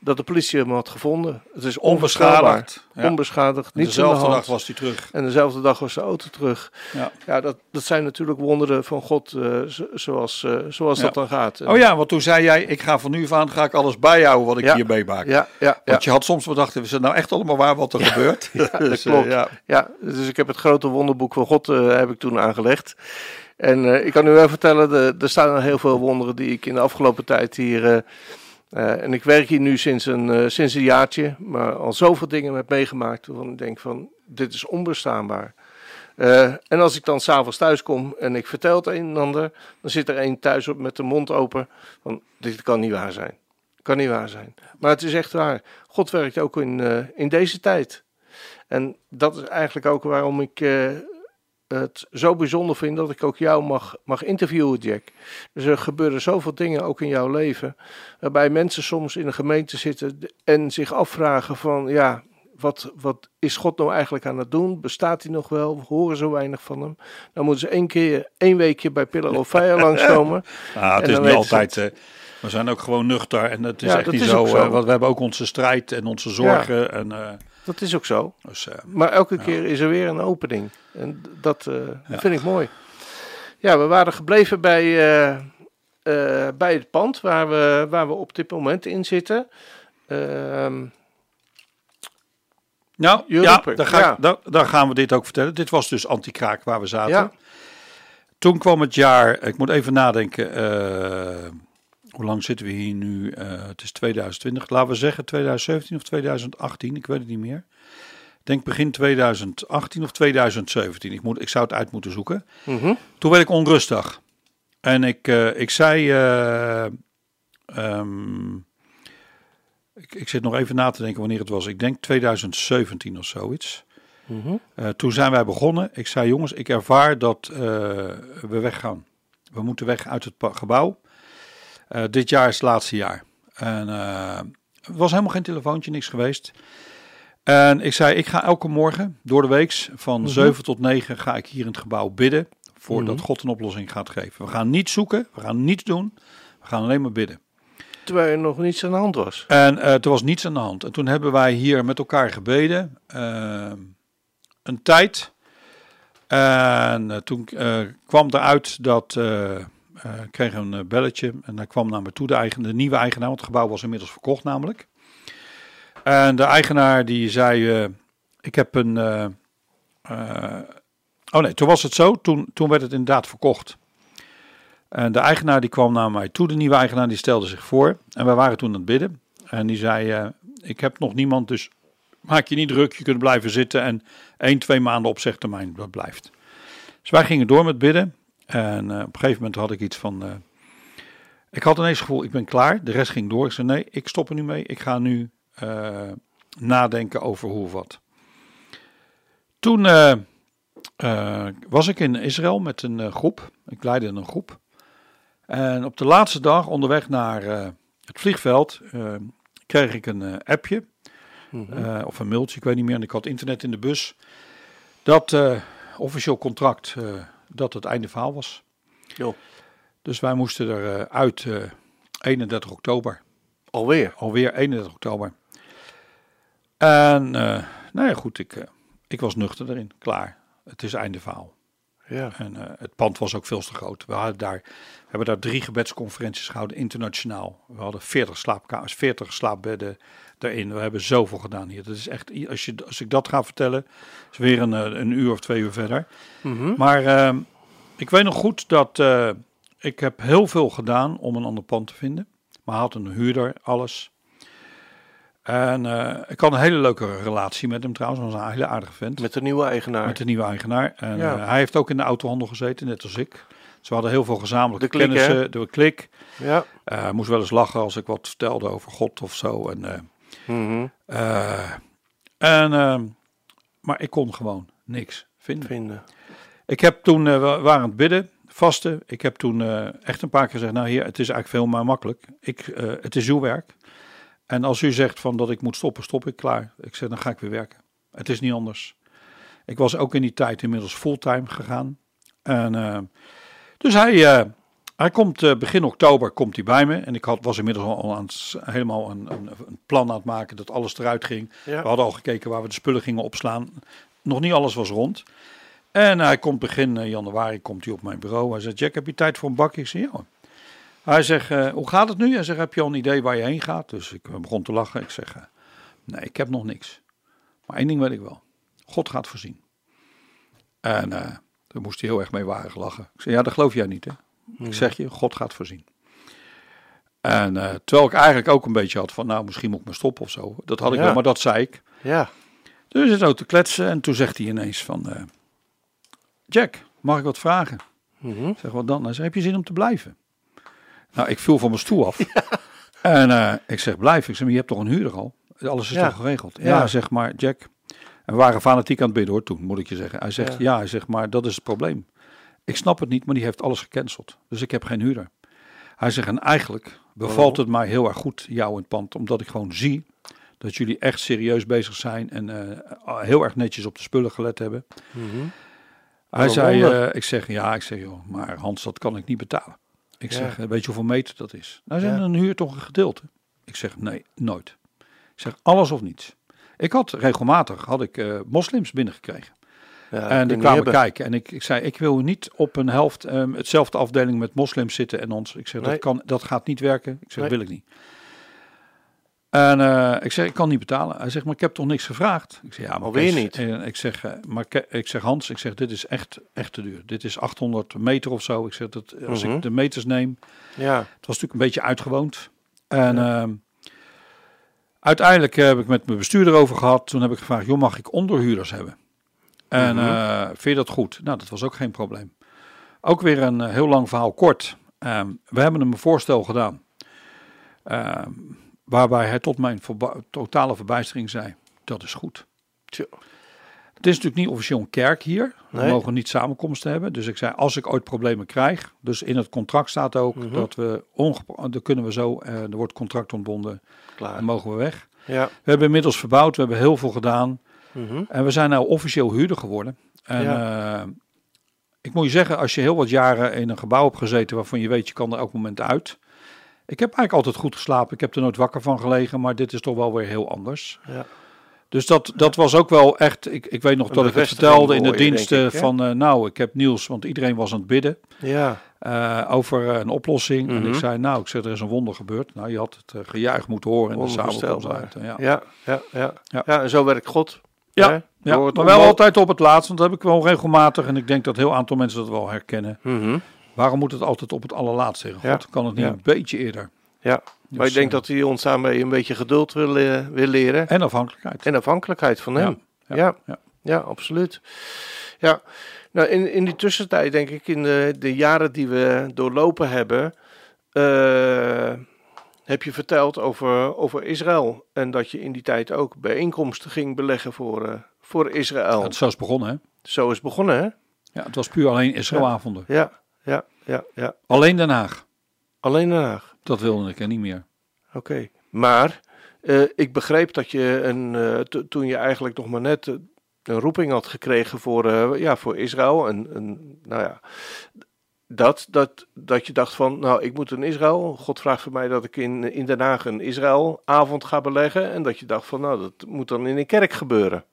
Dat de politie hem had gevonden. Het is onbeschadigd. Onbeschadigd. Ja. De dezelfde dag was hij terug. En dezelfde dag was de auto terug. Ja. Ja, dat, dat zijn natuurlijk wonderen van God, eh, zo- zoals, eh, zoals Ja. dat dan gaat. Oh ja, want toen zei jij, ik ga van nu af aan ga ik alles bijhouden wat ik Ja. hier meemaak. Ja, ja, ja. Want je had soms bedacht, is het nou echt allemaal waar wat er gebeurt? dat Dus, eh, klopt. ja. Ja, dus ik heb het grote wonderboek van God eh, heb ik toen aangelegd. En eh, ik kan u wel vertellen, de- er staan heel veel wonderen die ik in de afgelopen tijd hier... eh, en ik werk hier nu sinds een, eh, sinds een jaartje, maar al zoveel dingen heb meegemaakt waarvan ik denk van, dit is onbestaanbaar. Eh, en als ik dan s'avonds thuis kom en ik vertel het een en ander, dan zit er een thuis op met de mond open van, dit kan niet waar zijn. Kan niet waar zijn. Maar het is echt waar. God werkt ook in, in deze tijd. En dat is eigenlijk ook waarom ik het zo bijzonder vind dat ik ook jou mag, mag interviewen, Jack. Dus er gebeuren zoveel dingen ook in jouw leven, waarbij mensen soms in een gemeente zitten en zich afvragen van, ja, wat, wat is God nou eigenlijk aan het doen? Bestaat hij nog wel? We horen zo weinig van hem. Dan moeten ze één keer, één weekje bij Pillar of Fire langskomen. Ah, het is niet altijd. eh, we zijn ook gewoon nuchter en het is Ja, echt niet is zo, eh, want we hebben ook onze strijd en onze zorgen. En, eh, Dat is ook zo. dus, eh, Maar elke keer is er weer een opening. En dat eh, vind ik mooi. Ja, we waren gebleven bij, eh, bij het pand waar we, waar we op dit moment in zitten. Ehm, nou, ja, daar, ga ja. Ik, daar, daar gaan we dit ook vertellen. Dit was dus anti-kraak waar we zaten. Toen kwam het jaar, ik moet even nadenken, hoe lang zitten we hier nu? Eh, het is 2020, laten we zeggen 2017 of 2018, ik weet het niet meer. Ik denk begin 2018 of 2017. Ik, moet, ik zou het uit moeten zoeken. mhm. Toen werd ik onrustig. En ik, eh, ik zei. eh, ehm, ik, ik zit nog even na te denken wanneer het was. Ik denk 2017 of zoiets. Mhm. Toen zijn wij begonnen. Ik zei: Jongens, ik ervaar dat we weggaan. We moeten weg uit het gebouw. Eh, dit jaar is het laatste jaar. En eh, er was helemaal geen telefoontje, niks geweest. En ik zei: Ik ga elke morgen door de week van 7 tot 9 ga ik hier in het gebouw bidden. Voordat Mhm. God een oplossing gaat geven. We gaan niet zoeken, we gaan niets doen. We gaan alleen maar bidden. Terwijl er nog niets aan de hand was. En eh er was niets aan de hand. En toen hebben wij hier met elkaar gebeden. eh, een tijd. En eh, toen eh, kwam eruit dat. Eh kreeg een eh, belletje. En hij kwam naar me toe, de, nieuwe eigenaar. Want het gebouw was inmiddels verkocht, namelijk. En de eigenaar die zei. eh, ik heb een. oh nee, toen was het zo. Toen, toen werd het inderdaad verkocht. En de eigenaar die kwam naar mij toe, de nieuwe eigenaar, die stelde zich voor. En wij waren toen aan het bidden. En die zei, ik heb nog niemand, dus maak je niet druk. Je kunt blijven zitten en één, twee maanden opzegtermijn, dat blijft. Dus wij gingen door met bidden. En eh, op een gegeven moment had ik iets van... eh, ik had ineens het gevoel, ik ben klaar. De rest ging door. Ik zei, nee, ik stop er nu mee. Ik ga nu eh, nadenken over hoe of wat. Toen was ik in Israël met een groep. Ik leidde een groep. En op de laatste dag onderweg naar het vliegveld kreeg ik een appje. Mhm. of een mailtje, ik weet niet meer. En ik had internet in de bus. Dat officieel contract, dat het einde verhaal was. Jo. Dus wij moesten er eh, uit eh, 31 oktober. Alweer. Alweer 31 oktober. En eh, nou ja, goed, ik, eh, ik was nuchter erin. Klaar. Het is einde verhaal. Ja. En eh, het pand was ook veel te groot. We, hadden daar, we hebben daar drie gebedsconferenties gehouden, internationaal. We hadden 40 slaapkamers, 40 slaapbedden erin. We hebben zoveel gedaan hier. Dat is echt, als, je, als ik dat ga vertellen, is weer een, eh, een uur of twee uur verder. Mhm. Maar eh, ik weet nog goed dat eh, ik heb heel veel gedaan om een ander pand te vinden. Maar had een huurder, alles. En eh, ik had een hele leuke relatie met hem trouwens. Hij was een hele aardige vent. Met de nieuwe eigenaar. Met de nieuwe eigenaar. En Ja. eh, hij heeft ook in de autohandel gezeten, net als ik. Dus we hadden heel veel gezamenlijke De klik, kennissen. De klik. Ja. Eh, moest wel eens lachen als ik wat vertelde over God of zo. En, eh, en, eh, maar ik kon gewoon niks vinden. Vinden. Ik heb toen, we waren aan het bidden, vasten. Ik heb toen echt een paar keer gezegd, nou hier, het is eigenlijk veel maar makkelijk. Ik, het is uw werk. En als u zegt van dat ik moet stoppen, stop ik klaar. Ik zeg, dan ga ik weer werken. Het is niet anders. Ik was ook in die tijd inmiddels fulltime gegaan. En, eh, dus hij, eh, Hij komt eh, begin oktober komt hij bij me. En ik had, was inmiddels al aan het, helemaal een, een, een plan aan het maken dat alles eruit ging. Ja. We hadden al gekeken waar we de spullen gingen opslaan. Nog niet alles was rond. En hij komt begin januari komt hij op mijn bureau. Hij zegt, Jack, heb je tijd voor een bakje? Ik zeg, ja. hoor. Hij zegt, eh, hoe gaat het nu? Hij zegt, heb je al een idee waar je heen gaat? Dus ik eh, begon te lachen. Ik zeg, eh, nee, ik heb nog niks. Maar één ding weet ik wel. God gaat voorzien. En eh daar moest hij heel erg mee waren lachen. Ik zeg, ja, dat geloof jij niet, hè? Ik zeg je, God gaat voorzien. En terwijl ik eigenlijk ook een beetje had van, nou, misschien moet ik maar stoppen of zo. Dat had ik Ja. wel, maar dat zei ik. Ja. Dus zitten ook te kletsen en toen zegt hij ineens van, Jack, mag ik wat vragen? Mhm. Zeg, wat dan? Hij zegt, heb je zin om te blijven? Nou, ik viel van mijn stoel af. En eh, ik zeg, blijf. Ik zeg, maar je hebt toch een huurder al? Alles is Ja. toch geregeld? Ja, Ja. zeg maar, Jack. En we waren fanatiek aan het bidden hoor, toen moet ik je zeggen. Hij zegt, Ja. hij zegt, maar dat is het probleem. Ik snap het niet, maar die heeft alles gecanceld. Dus ik heb geen huurder. Hij zegt, en eigenlijk bevalt het mij heel erg goed, jou in het pand. Omdat ik gewoon zie dat jullie echt serieus bezig zijn. En eh, heel erg netjes op de spullen gelet hebben. Mhm. Hij zei, eh, ik zeg, ja, ik zeg, joh, maar Hans, dat kan ik niet betalen. Ik zeg, eh, weet je hoeveel meter dat is? Nou, zei, Ja. dan huur toch een gedeelte. Ik zeg, nee, nooit. Ik zeg, alles of niets. Ik had regelmatig, had ik eh, moslims binnengekregen. Ja, en die kwamen kijken. En ik, ik zei, ik wil niet op een helft, ehm, hetzelfde afdeling met moslims zitten en ons. Ik zeg, Nee. dat, kan, dat gaat niet werken. Ik zeg, Nee. wil ik niet. En eh, ik zeg, ik kan niet betalen. Hij zegt, maar ik heb toch niks gevraagd? Ik zeg, ja, maar Alweer Kees, niet. eh, ik zeg, eh, maar ik zeg, Hans, ik zeg, dit is echt, echt te duur. Dit is 800 meter of zo. Ik zeg, dat, als Mhm. ik de meters neem, Ja. het was natuurlijk een beetje uitgewoond. En ehm, uiteindelijk heb ik met mijn bestuurder over gehad. Toen heb ik gevraagd, joh, mag ik onderhuurders hebben? En Mhm. vind je dat goed? Nou, dat was ook geen probleem. Ook weer een heel lang verhaal kort. Ehm, we hebben hem een voorstel gedaan. Waarbij hij tot mijn verba- totale verbijstering zei, dat is goed. Tja. Het is natuurlijk niet officieel een kerk hier. We Nee. mogen niet samenkomsten hebben. Dus ik zei, als ik ooit problemen krijg. Dus in het contract staat ook Mhm. dat we, dan kunnen we zo, eh, er wordt contract ontbonden Klaar. en mogen we weg. Ja. We hebben inmiddels verbouwd, we hebben heel veel gedaan. Mhm. En we zijn nou officieel huurder geworden. En eh, ik moet je zeggen, als je heel wat jaren in een gebouw hebt gezeten waarvan je weet, je kan er elk moment uit. Ik heb eigenlijk altijd goed geslapen. Ik heb er nooit wakker van gelegen, maar dit is toch wel weer heel anders. Ja. Dus dat, dat was ook wel echt. Ik, ik weet nog dat ik het vertelde in de diensten ik, van. eh, nou, ik heb Niels, want iedereen was aan het bidden Ja. eh, over eh, een oplossing. En Mhm. ik zei, nou, ik zeg, er is een wonder gebeurd. Nou, je had het eh, gejuich moeten horen in de samenkomst. Uit, ja. Ja. Ja. Ja. Ja. Ja. En zo werkt God. Ja, Hè? Ja, maar wel altijd op het laatst, want dat heb ik wel regelmatig. En ik denk dat een heel aantal mensen dat wel herkennen. Mhm. Waarom moet het altijd op het allerlaatst zeggen? Ja. God, kan het niet Ja. een beetje eerder? Ja. Maar Dus, ik denk eh, dat hij ons daarmee een beetje geduld wil, wil leren. En afhankelijkheid. En afhankelijkheid van hem. ja, Ja, ja. absoluut. Ja, nou in, in die tussentijd denk ik, in de, de jaren die we doorlopen hebben, eh, heb je verteld over, over Israël. En dat je in die tijd ook bijeenkomsten ging beleggen voor, voor Israël. Het is zo is begonnen, hè? Zo is begonnen, hè? Ja, het was puur alleen Israëlavonden. Ja, ja, ja, ja. Alleen Den Haag. Alleen Den Haag. Dat wilde ik en niet meer. Oké. Maar eh, ik begreep dat je een, eh, to- toen je eigenlijk nog maar net eh, een roeping had gekregen voor, ja, voor Israël. En, en, nou ja, dat, dat, dat je dacht van, nou, ik moet in Israël. God vraagt voor mij dat ik in, in Den Haag een Israëlavond ga beleggen. En dat je dacht van, nou, dat moet dan in een kerk gebeuren.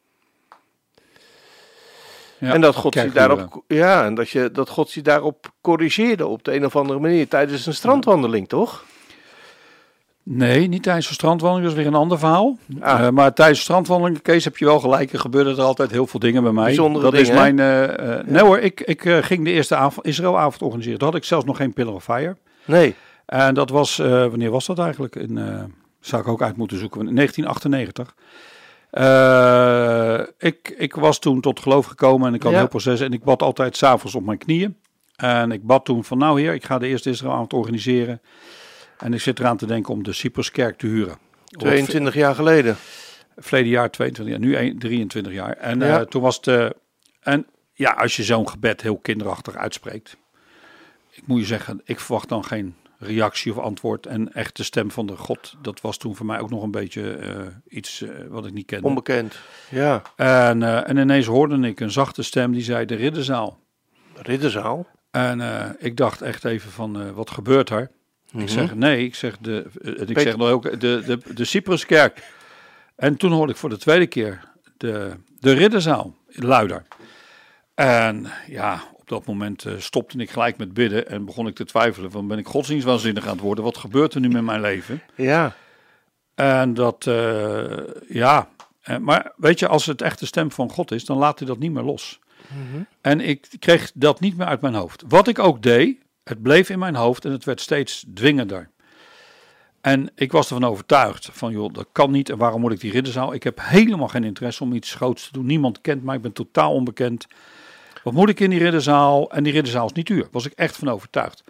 Ja, en dat God, je kerkhuren. daarop, ja, en dat, je, dat God je daarop corrigeerde op de een of andere manier tijdens een strandwandeling, toch? Nee, niet tijdens de strandwandeling, dat is weer een ander verhaal. Ah. Eh, maar tijdens de strandwandeling, Kees, heb je wel gelijk. Er gebeurden er altijd heel veel dingen bij mij. Bijzondere dat is mijn. eh, Nee hoor, ik, ik ging de eerste avond, Israëlavond organiseren. Toen had ik zelfs nog geen Pillar of Fire. Nee. En dat was, wanneer was dat eigenlijk? In, zou ik ook uit moeten zoeken. In 1998. Eh, ik, ik was toen tot geloof gekomen en ik had Ja. een heel proces. En ik bad altijd s'avonds op mijn knieën. En ik bad toen van nou heer, ik ga de eerste Israëlavond organiseren. En ik zit eraan te denken om de Cypruskerk te huren. 22 jaar geleden. Verleden jaar 22 jaar, nu een- 23 jaar. En Ja. eh, toen was het. en ja, als je zo'n gebed heel kinderachtig uitspreekt. Ik moet je zeggen, ik verwacht dan geen reactie of antwoord. En echt de stem van de God, dat was toen voor mij ook nog een beetje eh, iets eh, wat ik niet kende. Onbekend. Ja. En, eh, en ineens hoorde ik een zachte stem die zei: De ridderzaal. Ridderzaal. En ik dacht echt even van, wat gebeurt er? Ik zeg, nee, ik zeg, de, en ik Peter- zeg nog ook, de, de, de Cypruskerk. En toen hoorde ik voor de tweede keer de, de ridderzaal, luider. En ja, op dat moment eh, stopte ik gelijk met bidden en begon ik te twijfelen van, ben ik godsdienstwaanzinnig aan het worden? Wat gebeurt er nu met mijn leven? Ja. En dat, eh, ja, eh, maar weet je, als het echt de stem van God is, dan laat hij dat niet meer los. En ik kreeg dat niet meer uit mijn hoofd. Wat ik ook deed, het bleef in mijn hoofd en het werd steeds dwingender. En ik was ervan overtuigd van, joh, dat kan niet. En waarom moet ik die ridderzaal? Ik heb helemaal geen interesse om iets groots te doen. Niemand kent mij, ik ben totaal onbekend. Wat moet ik in die ridderzaal? En die ridderzaal is niet duur. Was ik echt van overtuigd.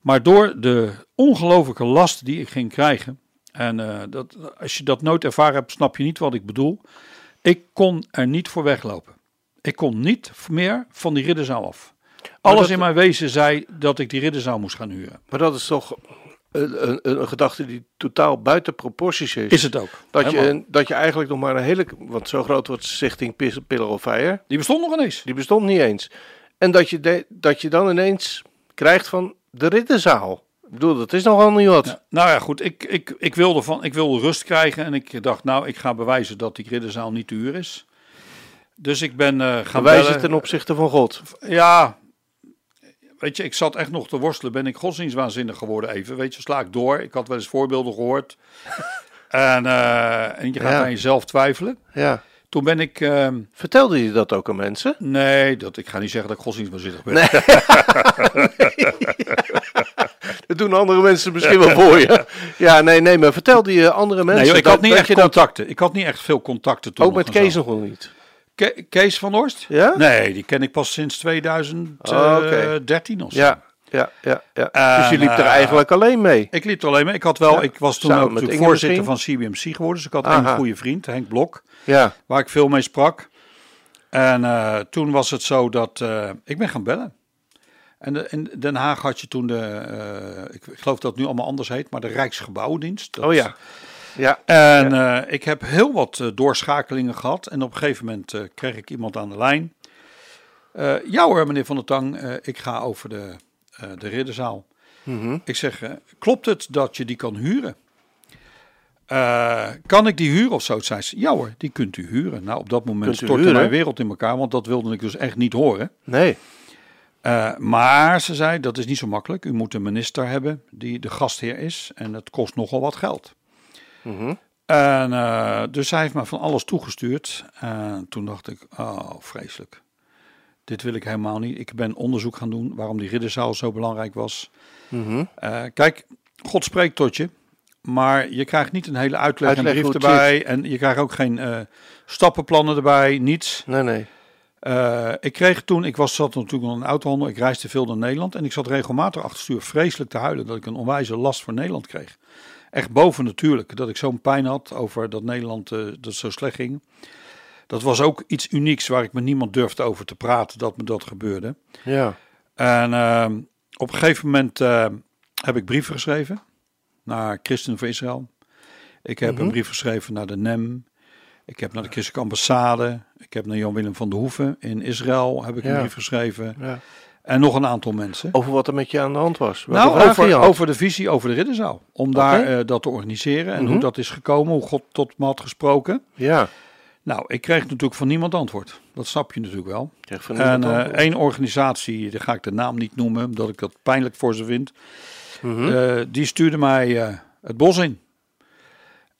Maar door de ongelofelijke last die ik ging krijgen. En eh, dat, als je dat nooit ervaren hebt, snap je niet wat ik bedoel. Ik kon er niet voor weglopen. Ik kon niet meer van die ridderzaal af. Alles dat- in mijn wezen zei dat ik die ridderzaal moest gaan huren. Maar dat is toch een, een, een gedachte die totaal buiten proporties is. Is het ook. Dat je, dat je eigenlijk nog maar een hele... Want zo groot wordt Stichting Pillar of Fire. Die bestond nog ineens. Die bestond niet eens. En dat je, de- dat je dan ineens krijgt van de ridderzaal. Ik bedoel, dat is nogal niet wat. Ja, nou ja, goed. Ik, ik, ik, wilde van, ik wilde rust krijgen. En ik dacht, nou, ik ga bewijzen dat die ridderzaal niet te huur is. Dus ik ben eh gaan bellen. het ten opzichte van God. Ja, weet je, ik zat echt nog te worstelen. Ben ik godsdienstwaanzinnig geworden even? Weet je, sla ik door. Ik had wel eens voorbeelden gehoord. en, eh, en je gaat Ja. aan jezelf twijfelen. Ja. Toen ben ik... ehm, Vertelde je dat ook aan mensen? nee, dat, ik ga niet zeggen dat ik godsdienstwaanzinnig ben. Dat doen andere mensen misschien wel voor je. Ja, nee, nee, maar vertelde je andere mensen Nee, joh, ik had niet dat echt dat contacten. Ik had niet echt veel contacten toen. ook met Kees nog wel niet? Ke- Kees van Horst? Ja? Nee, die ken ik pas sinds 2013 Oh, oké. of zo. Ja, ja, ja. ja. En, dus je liep er eh, eigenlijk alleen mee. Ik liep er alleen mee. Ik had wel, Ja, ik was toen samen ook natuurlijk voorzitter van CBMC geworden. Dus ik had Aha. een goede vriend, Henk Blok, Ja, waar ik veel mee sprak. En eh, toen was het zo dat eh, ik ben gaan bellen. En de- in Den Haag had je toen de, eh, ik, ik geloof dat het nu allemaal anders heet, maar de Rijksgebouwendienst. Dat- oh ja. Ja, En eh, ik heb heel wat eh, doorschakelingen gehad. En op een gegeven moment eh, kreeg ik iemand aan de lijn. Ja hoor, meneer Van der Tang, ik ga over de, de ridderzaal. Mhm. Ik zeg, klopt het dat je die kan huren? Kan ik die huren of zo? Zei ze, ja hoor, die kunt u huren. Nou, op dat moment stortte mijn wereld in elkaar, want dat wilde ik dus echt niet horen. nee. Maar ze zei, dat is niet zo makkelijk. U moet een minister hebben die de gastheer is en het kost nogal wat geld. En eh, dus hij heeft me van alles toegestuurd. En toen dacht ik, oh, vreselijk. Dit wil ik helemaal niet. Ik ben onderzoek gaan doen waarom die ridderzaal zo belangrijk was. Eh, kijk, God spreekt tot je. Maar je krijgt niet een hele uitleg, Uitleg en brief erbij. En je krijgt ook geen eh, stappenplannen erbij, niets. Nee, nee. Ik kreeg toen, ik was, zat natuurlijk nog in een autohandel, ik reisde veel naar Nederland. En ik zat regelmatig achter stuur vreselijk te huilen dat ik een onwijze last voor Nederland kreeg. Echt boven natuurlijk, dat ik zo'n pijn had over dat Nederland eh, dat zo slecht ging. Dat was ook iets unieks waar ik met niemand durfde over te praten dat me dat gebeurde. Ja. En ehm, op een gegeven moment eh, heb ik brieven geschreven naar Christen voor Israël. Ik heb Mhm. een brief geschreven naar de NEM. Ik heb naar de Christelijke Ambassade. Ik heb naar Jan-Willem van de Hoeven in Israël heb ik een brief geschreven. ja. En nog een aantal mensen. Over wat er met je aan de hand was. Welke nou, over, over de visie over de Ridderzaal. Om daar eh, dat te organiseren en Mhm. hoe dat is gekomen, hoe God tot me had gesproken. Ja. Nou, ik kreeg natuurlijk van niemand antwoord. Dat snap je natuurlijk wel. Van En eh, één organisatie, daar ga ik de naam niet noemen, omdat ik dat pijnlijk voor ze vind. Mhm. eh, die stuurde mij het bos in.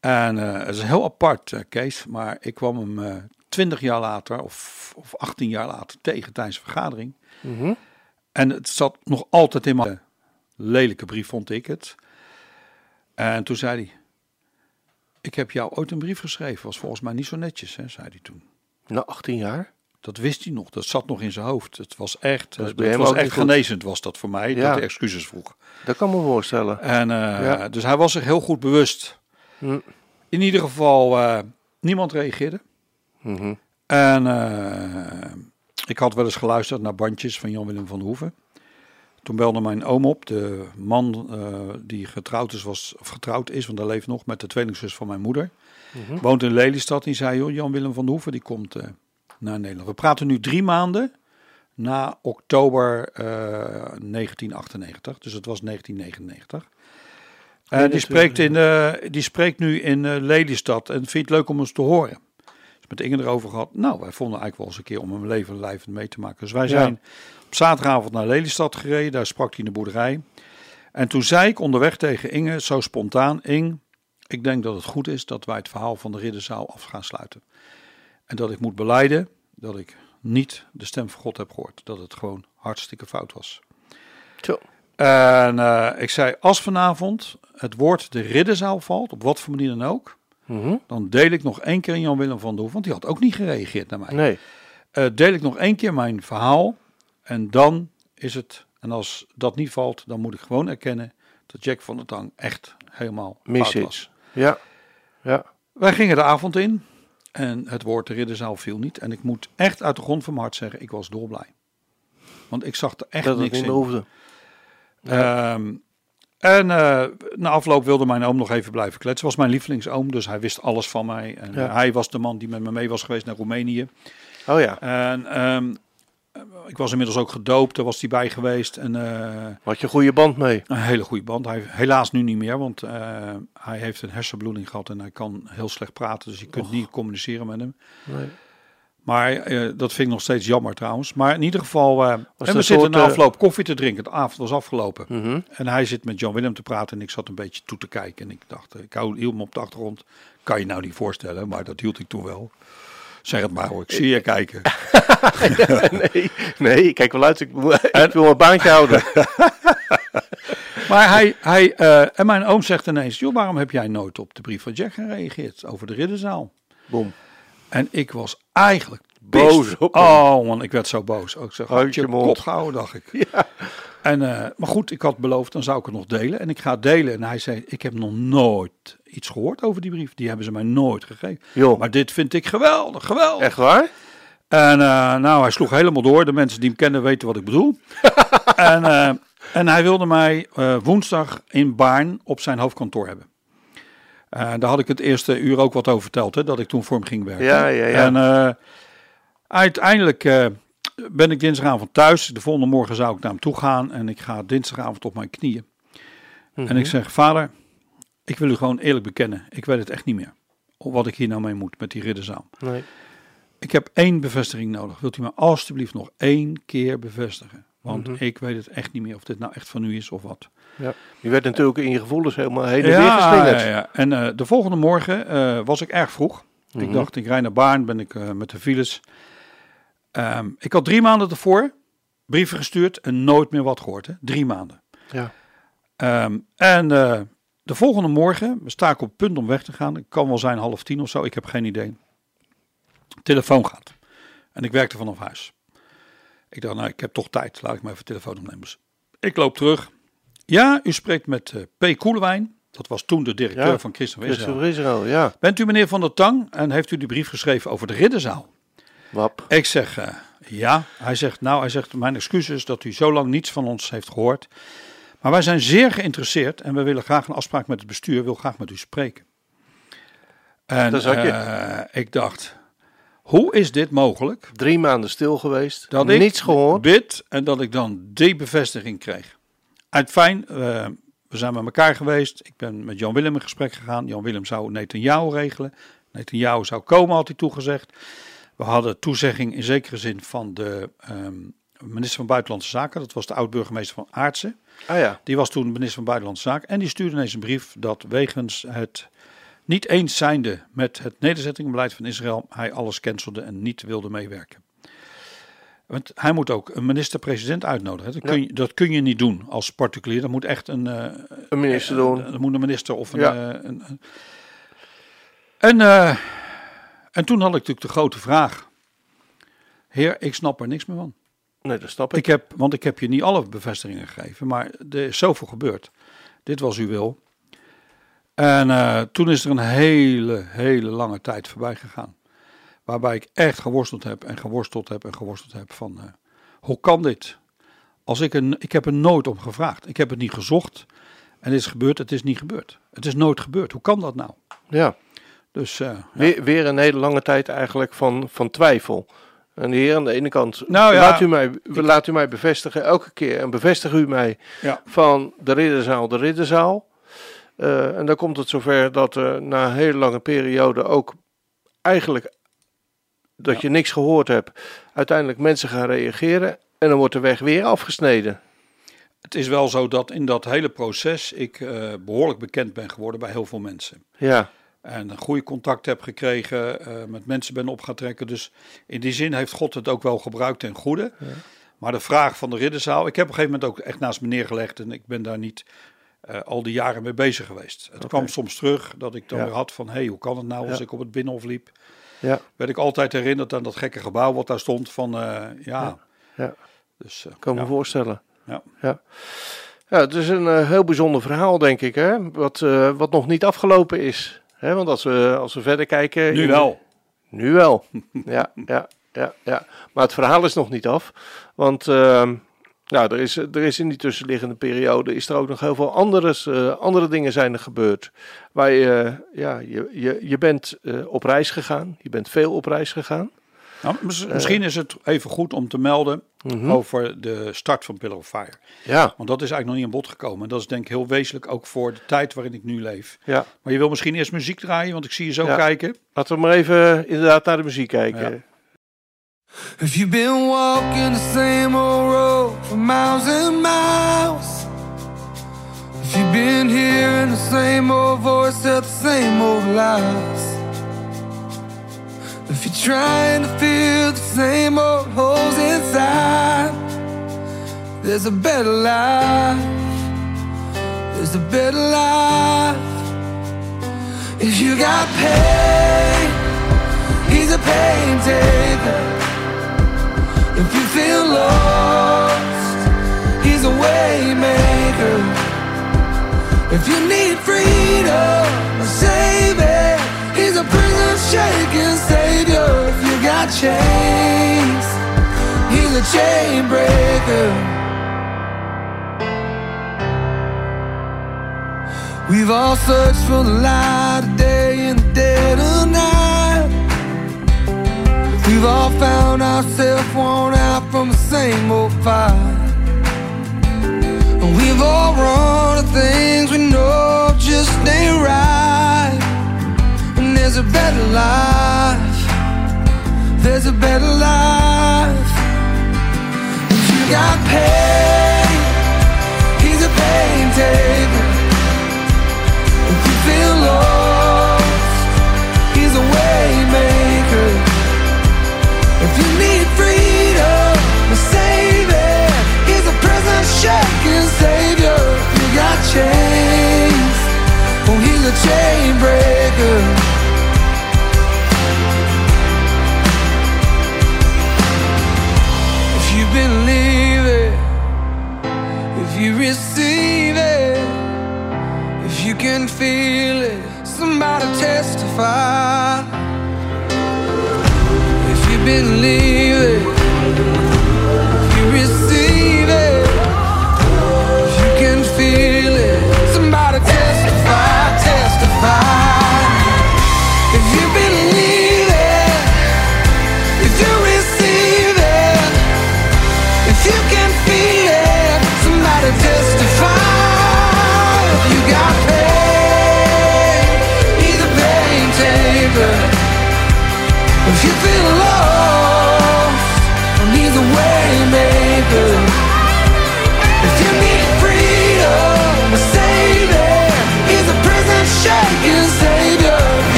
En het is heel apart, Kees, maar ik kwam hem twintig jaar later of, of 18 jaar later tegen tijdens een vergadering. Mhm. En het zat nog altijd in mijn lelijke brief, vond ik het. En toen zei hij, ik heb jou ooit een brief geschreven, was volgens mij niet zo netjes, hè, zei hij toen. Na 18 jaar? Dat wist hij nog, dat zat nog in zijn hoofd. Het was echt, Dat is het was echt genezend was dat voor mij, Ja. dat hij excuses vroeg. Dat kan me voorstellen. En, eh, Ja. Dus hij was zich heel goed bewust. Hm. In ieder geval, eh, niemand reageerde. Mhm. En eh, ik had wel eens geluisterd naar bandjes van Jan-Willem van Hoeven. Toen belde mijn oom op, de man eh, die getrouwd is, was, of getrouwd is, want hij leeft nog, met de tweelingzus van mijn moeder. Mhm. Woont in Lelystad. Die zei, joh, Jan-Willem van Hoeven, die komt eh, naar Nederland. We praten nu drie maanden na oktober eh, 1998. Dus het was 1999. En die spreekt, in, eh, die spreekt nu in eh, Lelystad en vindt het leuk om ons te horen. Met Inge erover gehad. Nou, wij vonden eigenlijk wel eens een keer om hem leven lijvend mee te maken. Dus wij zijn op zaterdagavond naar Lelystad gereden. Daar sprak hij in de boerderij. En toen zei ik onderweg tegen Inge, zo spontaan, Ing, ik denk dat het goed is dat wij het verhaal van de ridderzaal af gaan sluiten. En dat ik moet beleiden dat ik niet de stem van God heb gehoord. Dat het gewoon hartstikke fout was. Zo. En eh, ik zei, als vanavond het woord de ridderzaal valt, op wat voor manier dan ook, Mhm. dan deel ik nog één keer in Jan Willem van der Hoef, want die had ook niet gereageerd naar mij. Nee. Eh, deel ik nog één keer mijn verhaal en dan is het, en als dat niet valt, dan moet ik gewoon erkennen dat Jack van der Tang echt helemaal Mis is. was. Ja. Ja. Wij gingen de avond in en het woord de ridderzaal viel niet. En ik moet echt uit de grond van mijn hart zeggen, ik was dolblij. Want ik zag er echt Dat niks in. hoefde. Ehm, en eh, na afloop wilde mijn oom nog even blijven kletsen. Was mijn lievelingsoom, dus hij wist alles van mij. En Ja. eh, hij was de man die met me mee was geweest naar Roemenië. Oh ja. En ehm, ik was inmiddels ook gedoopt, daar was hij bij geweest. En eh, Had je een goede band mee? een hele goede band. Hij, helaas nu niet meer, want hij heeft een hersenbloeding gehad en hij kan heel slecht praten. Dus je kunt niet communiceren met hem. Nee. Maar eh, dat vind ik nog steeds jammer trouwens. Maar in ieder geval, eh, en we zitten na eh, afloop koffie te drinken. De avond was afgelopen. Mhm. En hij zit met John Willem te praten en ik zat een beetje toe te kijken. En ik dacht, ik hou hield me op de achtergrond. Kan je nou niet voorstellen, maar dat hield ik toen wel. Zeg het maar hoor, ik zie je kijken. nee, nee, ik kijk wel uit. Ik, wil mijn baantje houden. Maar hij, hij en mijn oom zegt ineens, joh, waarom heb jij nooit op de brief van Jack gereageerd over de ridderzaal? Boom. En ik was eigenlijk Boos op hem. Oh man, ik werd zo boos. Ook zeg, Houd had je je mond. kop gehouden, dacht ik. Ja. En, eh, maar goed, ik had beloofd, dan zou ik het nog delen. En ik ga het delen. En hij zei, ik heb nog nooit iets gehoord over die brief. Die hebben ze mij nooit gegeven. Joh, Maar dit vind ik geweldig, geweldig. echt waar? En eh, nou, hij sloeg helemaal door. De mensen die hem kennen weten wat ik bedoel. en, eh, en hij wilde mij woensdag in Baarn op zijn hoofdkantoor hebben. Eh, daar had ik het eerste uur ook wat over verteld, hè, dat ik toen voor hem ging werken. Ja, ja, ja. En eh, uiteindelijk eh, ben ik dinsdagavond thuis. De volgende morgen zou ik naar hem toe gaan. En ik ga dinsdagavond op mijn knieën. En ik zeg, vader, ik wil u gewoon eerlijk bekennen. Ik weet het echt niet meer. Wat ik hier nou mee moet met die ridderzaal. Nee. Ik heb één bevestiging nodig. Wilt u me alstublieft nog één keer bevestigen? Want ik weet het echt niet meer of dit nou echt van u is of wat. Ja. Je werd natuurlijk in je gevoelens helemaal heen en weer geslingerd. ja, ja. En eh, de volgende morgen eh, was ik erg vroeg. Ik Mhm. dacht, ik rijd naar Baarn, ben ik eh, met de files. Ehm, ik had drie maanden ervoor brieven gestuurd en nooit meer wat gehoord. Hè? Drie maanden. Ja. Ehm, en de volgende morgen sta ik op het punt om weg te gaan. Het kan wel zijn half tien of zo, ik heb geen idee. Telefoon gaat. En ik werkte vanaf huis. Ik dacht, nou, ik heb toch tijd. Laat ik maar even telefoon opnemen. Dus ik loop terug. Ja, u spreekt met eh, P. Koelewijn. Dat was toen de directeur Ja, van Christen van Israël. Ja. Bent u meneer Van der Tang en heeft u die brief geschreven over de ridderzaal? Wap. Ik zeg eh, ja. Hij zegt nou, hij zegt mijn excuses dat u zo lang niets van ons heeft gehoord. Maar wij zijn zeer geïnteresseerd en we willen graag een afspraak met het bestuur. Wil graag met u spreken. En je. eh, ik dacht, hoe is dit mogelijk? Drie maanden stil geweest. Dat ik niets gehoord. bid en dat ik dan die bevestiging kreeg. Uit fijn, eh, we zijn met elkaar geweest. Ik ben met Jan Willem in gesprek gegaan. Jan Willem zou Netanyahu regelen. Netanyahu zou komen, had hij toegezegd. We hadden toezegging in zekere zin van de ehm, minister van Buitenlandse Zaken. Dat was de oud-burgemeester van Aartsen. Ah ja. Die was toen minister van Buitenlandse Zaken. En die stuurde ineens een brief dat wegens het niet eens zijnde met het nederzettingenbeleid van Israël, hij alles cancelde en niet wilde meewerken. Want hij moet ook een minister-president uitnodigen. Dat kun, je, dat kun je niet doen als particulier. Dat moet echt een, eh, Een minister doen. dat moet een minister of een. Ja. eh, een, een- en, eh, en toen had ik natuurlijk de grote vraag. Heer, ik snap er niks meer van. Nee, dat snap ik. Ik heb, want ik heb je niet alle bevestigingen gegeven, maar er is zoveel gebeurd. Dit was uw wil. En eh, toen is er een hele, hele lange tijd voorbij gegaan. Waarbij ik echt geworsteld heb en geworsteld heb en geworsteld heb van... eh, hoe kan dit? Als ik, een, ik heb er nooit om gevraagd. Ik heb het niet gezocht. En het is gebeurd, het is niet gebeurd. Het is nooit gebeurd. Hoe kan dat nou? Ja. Dus eh, ja. Weer, weer een hele lange tijd eigenlijk van, van twijfel. En de heer aan de ene kant, Nou ja, laat, u mij, laat u mij bevestigen elke keer. En bevestig u mij Ja. van de ridderzaal, de ridderzaal. Eh, en dan komt het zover dat er na een hele lange periode ook eigenlijk dat je niks gehoord hebt, uiteindelijk mensen gaan reageren. En dan wordt de weg weer afgesneden. Het is wel zo dat in dat hele proces ik eh, behoorlijk bekend ben geworden bij heel veel mensen. Ja, En een goede contact heb gekregen, eh, met mensen ben op gaan trekken. Dus in die zin heeft God het ook wel gebruikt ten goede. Maar de vraag van de ridderzaal, ik heb op een gegeven moment ook echt naast me neergelegd. En ik ben daar niet eh, al die jaren mee bezig geweest. Het kwam soms terug dat ik dan Ja. weer had van, hé, hey, hoe kan het nou als ik op het Binnenhof liep? ja, Werd ik altijd herinnerd aan dat gekke gebouw wat daar stond van, eh, ja. ja. Dus, eh, kan me voorstellen. Ja. Ja. ja, het is een heel bijzonder verhaal, denk ik, hè? Wat, wat nog niet afgelopen is. Hè? Want als we, als we verder kijken. Nu wel. Nu wel. ja, ja, ja, ja. Maar het verhaal is nog niet af. Want ehm, nou, er, is, er is in die tussenliggende periode is er ook nog heel veel andere, eh, andere dingen zijn er gebeurd. Waar je, eh, ja, je, je, je bent eh, op reis gegaan. Je bent veel op reis gegaan. Nou, mis- misschien is het even goed om te melden Mhm. over de start van Pillar of Fire. Ja, Want dat is eigenlijk nog niet aan bod gekomen. En dat is denk ik heel wezenlijk ook voor de tijd waarin ik nu leef. ja. Maar je wil misschien eerst muziek draaien, want ik zie je zo Ja. kijken. Laten we maar even inderdaad naar de muziek kijken. Ja. If you've been walking the same old road for miles and miles, if you've been hearing the same old voice tell the same old lies, if you're trying to fill the same old holes inside, there's a better life. There's a better life. If you got pain, he's a pain taker. If you feel lost, he's a waymaker. If you need freedom, a savior, he's a prison shaking savior. If you got chains, he's a chain breaker. We've all searched for the light of day in the dead of night. We've all found ourselves worn out from the same old fight. And we've all run to things we know just ain't right. And there's a better life. There's a better life. If you got pain, he's a pain taker. If you feel lost, chains, oh, he's a chain breaker. If you believe it, if you receive it, if you can feel it, somebody testify. If you believe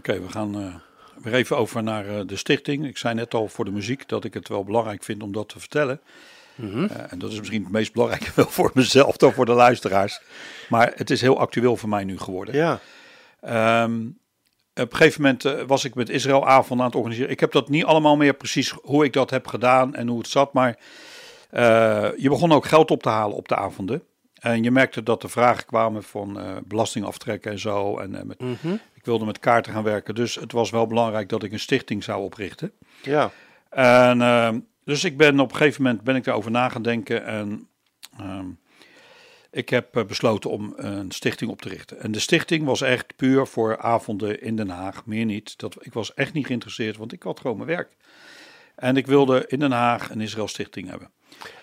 Oké, we gaan eh, weer even over naar eh, de stichting. Ik zei net al voor de muziek dat ik het wel belangrijk vind om dat te vertellen. Mhm. Eh, en dat is misschien het meest belangrijke wel voor mezelf dan voor de luisteraars. Maar het is heel actueel voor mij nu geworden. Ja, Ehm, op een gegeven moment was ik met Israël avond aan het organiseren. Ik heb dat niet allemaal meer precies hoe ik dat heb gedaan en hoe het zat. Maar je begon ook geld op te halen op de avonden. En je merkte dat er vragen kwamen van eh belastingaftrek en zo. En eh, met, Mhm. ik wilde met kaarten gaan werken. Dus het was wel belangrijk dat ik een stichting zou oprichten. Ja. En ehm, dus ik ben op een gegeven moment ben ik daarover na gaan denken en ehm, ik heb eh, besloten om een stichting op te richten. En de stichting was echt puur voor avonden in Den Haag, meer niet. Dat, ik was echt niet geïnteresseerd, want ik had gewoon mijn werk. En ik wilde in Den Haag een Israël stichting hebben.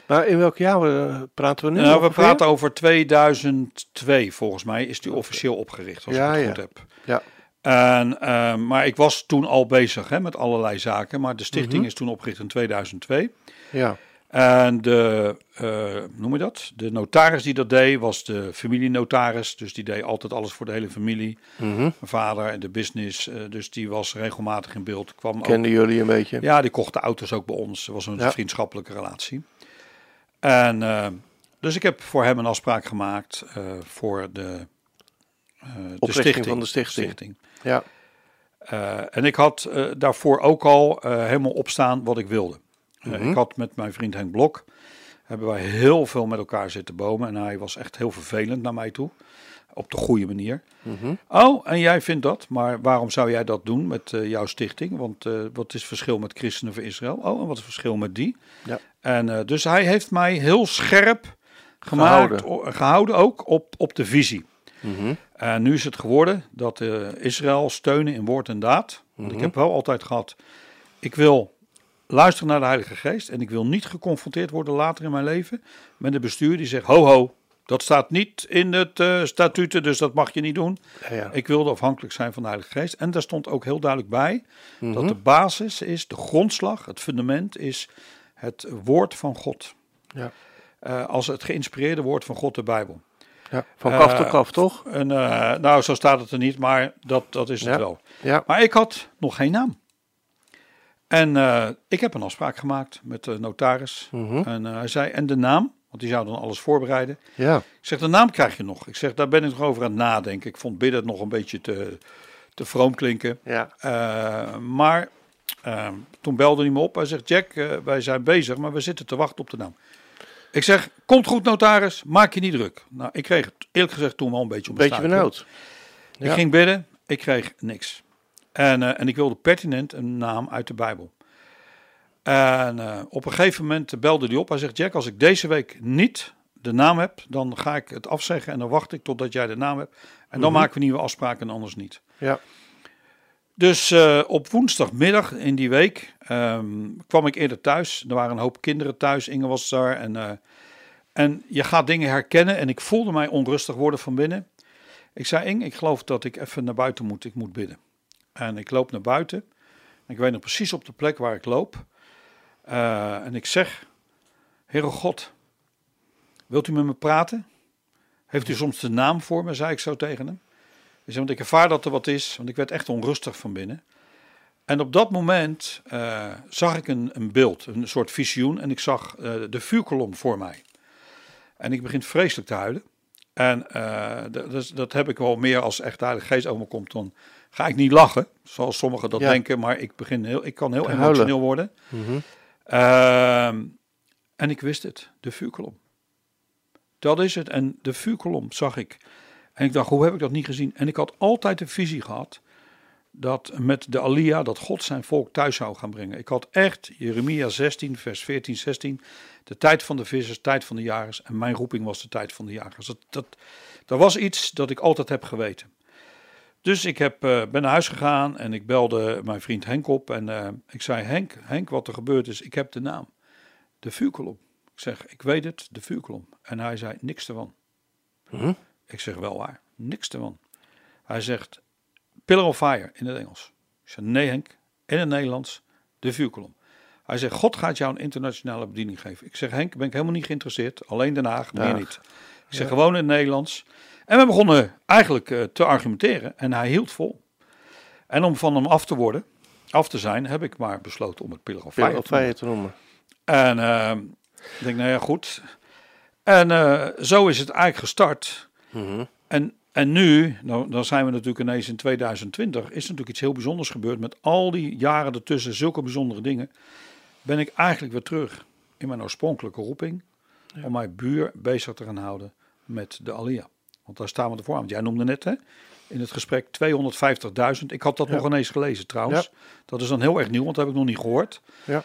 Maar in welk jaar eh, praten we nu? Nou, we praten over 2002 volgens mij, is die officieel opgericht, als Ja, ik het ja. goed heb. Ja. En, ehm, maar ik was toen al bezig hè, met allerlei zaken, maar de stichting Mhm. is toen opgericht in 2002. Ja. En de, eh, noem je dat? De notaris die dat deed was de familienotaris. Dus die deed altijd alles voor de hele familie. Mhm. Mijn vader en de business. eh, dus die was regelmatig in beeld. Kwam ook, Kenden jullie een beetje? ja, die kocht de auto's ook bij ons. Het was een Ja. vriendschappelijke relatie. En eh, dus ik heb voor hem een afspraak gemaakt eh, voor de, eh, de stichting. van de stichting. Ja. En ik had daarvoor ook al helemaal opstaan wat ik wilde. Mhm. ik had met mijn vriend Henk Blok, hebben wij heel veel met elkaar zitten bomen. En hij was echt heel vervelend naar mij toe. Op de goede manier. Mhm. Oh, en jij vindt dat, maar waarom zou jij dat doen met eh, jouw stichting? Want eh, wat is het verschil met Christenen voor Israël? Oh, en wat is het verschil met die? Ja. En eh, dus hij heeft mij heel scherp gemaakt, Gehouden. gehouden ook op, op de visie. Mhm. En nu is het geworden dat Israël steunen in woord en daad. Want ik Mhm. heb wel altijd gehad, ik wil luisteren naar de Heilige Geest. En ik wil niet geconfronteerd worden later in mijn leven met een bestuur die zegt, ho ho, dat staat niet in het eh statuten, dus dat mag je niet doen. Ja, ja. Ik wilde afhankelijk zijn van de Heilige Geest. En daar stond ook heel duidelijk bij Mhm. dat de basis is, de grondslag, het fundament is het woord van God. Ja. Eh, als het geïnspireerde woord van God, de Bijbel. Ja. Van kaf tot Eh, kaf, toch? En, nou, zo staat het er niet, maar dat, dat is het wel. Ja. Maar ik had nog geen naam. En ik heb een afspraak gemaakt met de notaris. Mhm. En hij zei, en de naam? Want die zou dan alles voorbereiden. Ja. Ik zeg, de naam krijg je nog. Ik zeg, daar ben ik nog over aan het nadenken. Ik vond bidden nog een beetje te, te vroom klinken. Ja. Eh, maar eh, toen belde hij me op. Hij zegt, Jack, eh, wij zijn bezig, maar we zitten te wachten op de naam. Ik zeg, komt goed notaris, maak je niet druk. Nou, ik kreeg het eerlijk gezegd toen wel een beetje om Beetje benauwd. ik ging bidden, ik kreeg niks. En, en ik wilde pertinent een naam uit de Bijbel. En eh, op een gegeven moment belde hij op. Hij zegt: Jack, als ik deze week niet de naam heb, dan ga ik het afzeggen en dan wacht ik totdat jij de naam hebt. En dan Mhm. maken we nieuwe afspraken en anders niet. Ja. Dus eh, op woensdagmiddag in die week ehm, kwam ik eerder thuis. Er waren een hoop kinderen thuis. Inge was daar. En, eh, en je gaat dingen herkennen. En ik voelde mij onrustig worden van binnen. Ik zei, Inge, ik geloof dat ik even naar buiten moet. Ik moet bidden. En ik loop naar buiten. Ik weet nog precies op de plek waar ik loop. Eh, en ik zeg, Heere God, wilt u met me praten? Heeft u soms de naam voor me, zei ik zo tegen hem. Ik zei, want ik ervaar dat er wat is, want ik werd echt onrustig van binnen. En op dat moment eh, zag ik een, een beeld, een soort visioen. En ik zag eh, de vuurkolom voor mij. En ik begin vreselijk te huilen. En dat, dat- dat heb ik wel meer als echt de Heilige Geest over me komt. Dan ga ik niet lachen, zoals sommigen dat Ja. denken. Maar ik, begin heel, ik kan heel emotioneel huilen. worden. Mhm. Ehm, en ik wist het, de vuurkolom. Dat is het. En de vuurkolom zag ik. En ik dacht, hoe heb ik dat niet gezien? En ik had altijd de visie gehad dat met de Alia, dat God zijn volk thuis zou gaan brengen. Ik had echt Jeremia 16, vers 14, 16. De tijd van de vissers, tijd van de jagers. En mijn roeping was de tijd van de jagers. Dat, dat, dat was iets dat ik altijd heb geweten. Dus ik heb, eh, ben naar huis gegaan en ik belde mijn vriend Henk op. En eh, ik zei, Henk, Henk, wat er gebeurd is, ik heb de naam. De vuurkolom. Ik zeg, ik weet het, de vuurkolom. En hij zei, niks ervan. Mhm. Ik zeg, wel waar, niks ervan. Hij zegt, Pillar of Fire in het Engels. Ik zeg, nee Henk, in het Nederlands, de vuurkolom. Hij zegt, God gaat jou een internationale bediening geven. Ik zeg, Henk, ben ik helemaal niet geïnteresseerd. Alleen Den Haag, meer niet. Ik zeg, gewoon in het Nederlands. En we begonnen eigenlijk eh, te argumenteren en hij hield vol. En om van hem af te worden, af te zijn, heb ik maar besloten om het Pillar of Fire te noemen. te noemen. En eh, ik denk, nou ja, goed. En eh, zo is het eigenlijk gestart. Mhm. En En nu, nou, dan zijn we natuurlijk ineens in 2020, is er natuurlijk iets heel bijzonders gebeurd. Met al die jaren ertussen, zulke bijzondere dingen. Ben ik eigenlijk weer terug in mijn oorspronkelijke roeping. Om mijn buur bezig te gaan houden met de Alia. Want daar staan we ervoor aan. Want jij noemde net hè, in het gesprek 250.000. Ik had dat nog ineens gelezen trouwens. Dat is dan heel erg nieuw, want dat heb ik nog niet gehoord. Ja.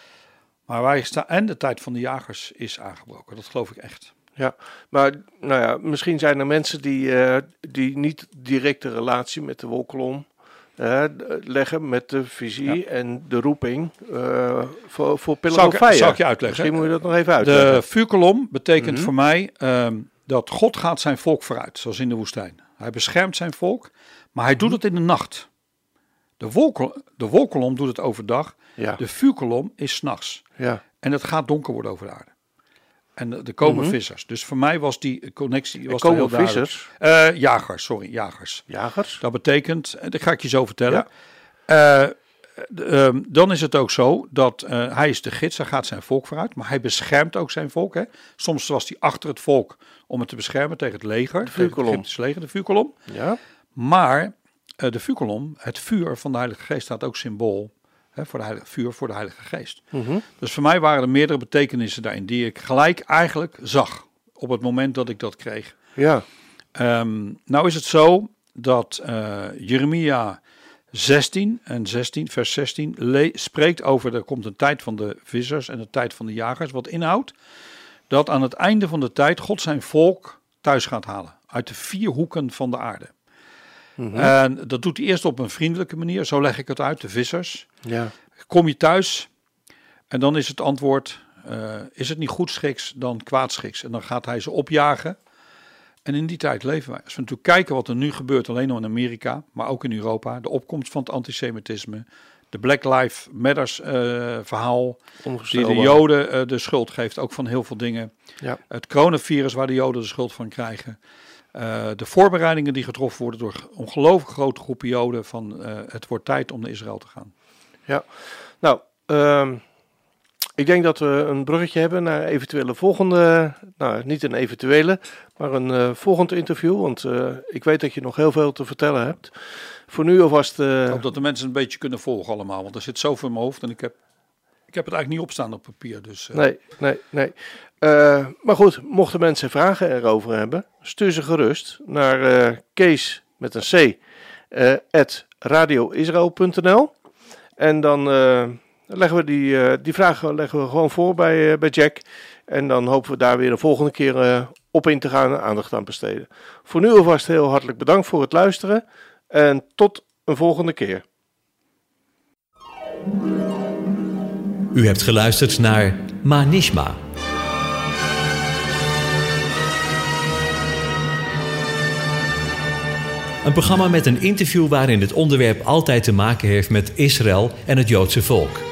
Maar wij staan, en de tijd van de jagers is aangebroken. Dat geloof ik echt. Ja, maar nou ja, misschien zijn er mensen die, eh, die niet direct de relatie met de wolkolom eh, leggen met de visie en de roeping eh, voor, voor Pillar Zal ik, zal ik je uitleggen? Misschien moet je dat nog even uitleggen. De vuurkolom betekent Mhm. voor mij ehm, dat God gaat zijn volk vooruit, zoals in de woestijn. Hij beschermt zijn volk, maar hij doet het in de nacht. De, wolkol, de wolkolom doet het overdag, ja, de vuurkolom is s'nachts. ja, En het gaat donker worden over de aarde. En er komen Mhm. vissers. Dus voor mij was die connectie was heel komen duidelijk. vissers, Eh, jagers, sorry, jagers. jagers. Dat betekent, en dat ga ik je zo vertellen. Eh, ehm, dan is het ook zo dat eh, hij is de gids, hij gaat zijn volk vooruit, maar hij beschermt ook zijn volk. Hè. Soms was hij achter het volk om het te beschermen tegen het leger, het vuurkolom. Egyptische leger, de vuurkolom. Ja, Maar eh, de vuurkolom, het vuur van de Heilige Geest, staat ook symbool hè, voor de heilige, vuur voor de Heilige Geest. mhm. Dus voor mij waren er meerdere betekenissen daarin die ik gelijk eigenlijk zag op het moment dat ik dat kreeg. ja, Ehm, nou is het zo dat eh, Jeremia 16 en 16, vers 16 le- spreekt over er komt een tijd van de vissers en de tijd van de jagers. Wat inhoudt dat aan het einde van de tijd God zijn volk thuis gaat halen. Uit de vier hoeken van de aarde. mhm. En dat doet hij eerst op een vriendelijke manier. Zo leg ik het uit, de vissers. ja, Kom je thuis en dan is het antwoord, eh, is het niet goed schiks, dan kwaad schiks. En dan gaat hij ze opjagen. En in die tijd leven wij. Als we natuurlijk kijken wat er nu gebeurt, alleen al in Amerika, maar ook in Europa. De opkomst van het antisemitisme, de Black Lives Matters eh, verhaal, die de. Joden eh, de schuld geeft, ook van heel veel dingen. Ja. Het coronavirus waar de Joden de schuld van krijgen. Eh, de voorbereidingen die getroffen worden door ongelooflijk grote groepen Joden van het wordt tijd om naar Israël te gaan. Nou, ehm, ik denk dat we een bruggetje hebben naar eventuele volgende, nou niet een eventuele, maar een eh, volgend interview. Want eh, ik weet dat je nog heel veel te vertellen hebt. Voor nu alvast, eh, Ik hoop dat de mensen een beetje kunnen volgen allemaal, want er zit zoveel in mijn hoofd en ik heb, ik heb het eigenlijk niet opstaan op papier. Dus nee, nee, nee. Maar goed, mochten mensen vragen erover hebben, stuur ze gerust naar Kees met een C, at radioisrael.nl. En dan leggen we die, eh, die vragen leggen we gewoon voor bij, eh, bij Jack. En dan hopen we daar weer de volgende keer eh, op in te gaan en aandacht aan besteden. Voor nu alvast heel hartelijk bedankt voor het luisteren. En tot een volgende keer. U hebt geluisterd naar Manishma. Een programma met een interview waarin het onderwerp altijd te maken heeft met Israël en het Joodse volk.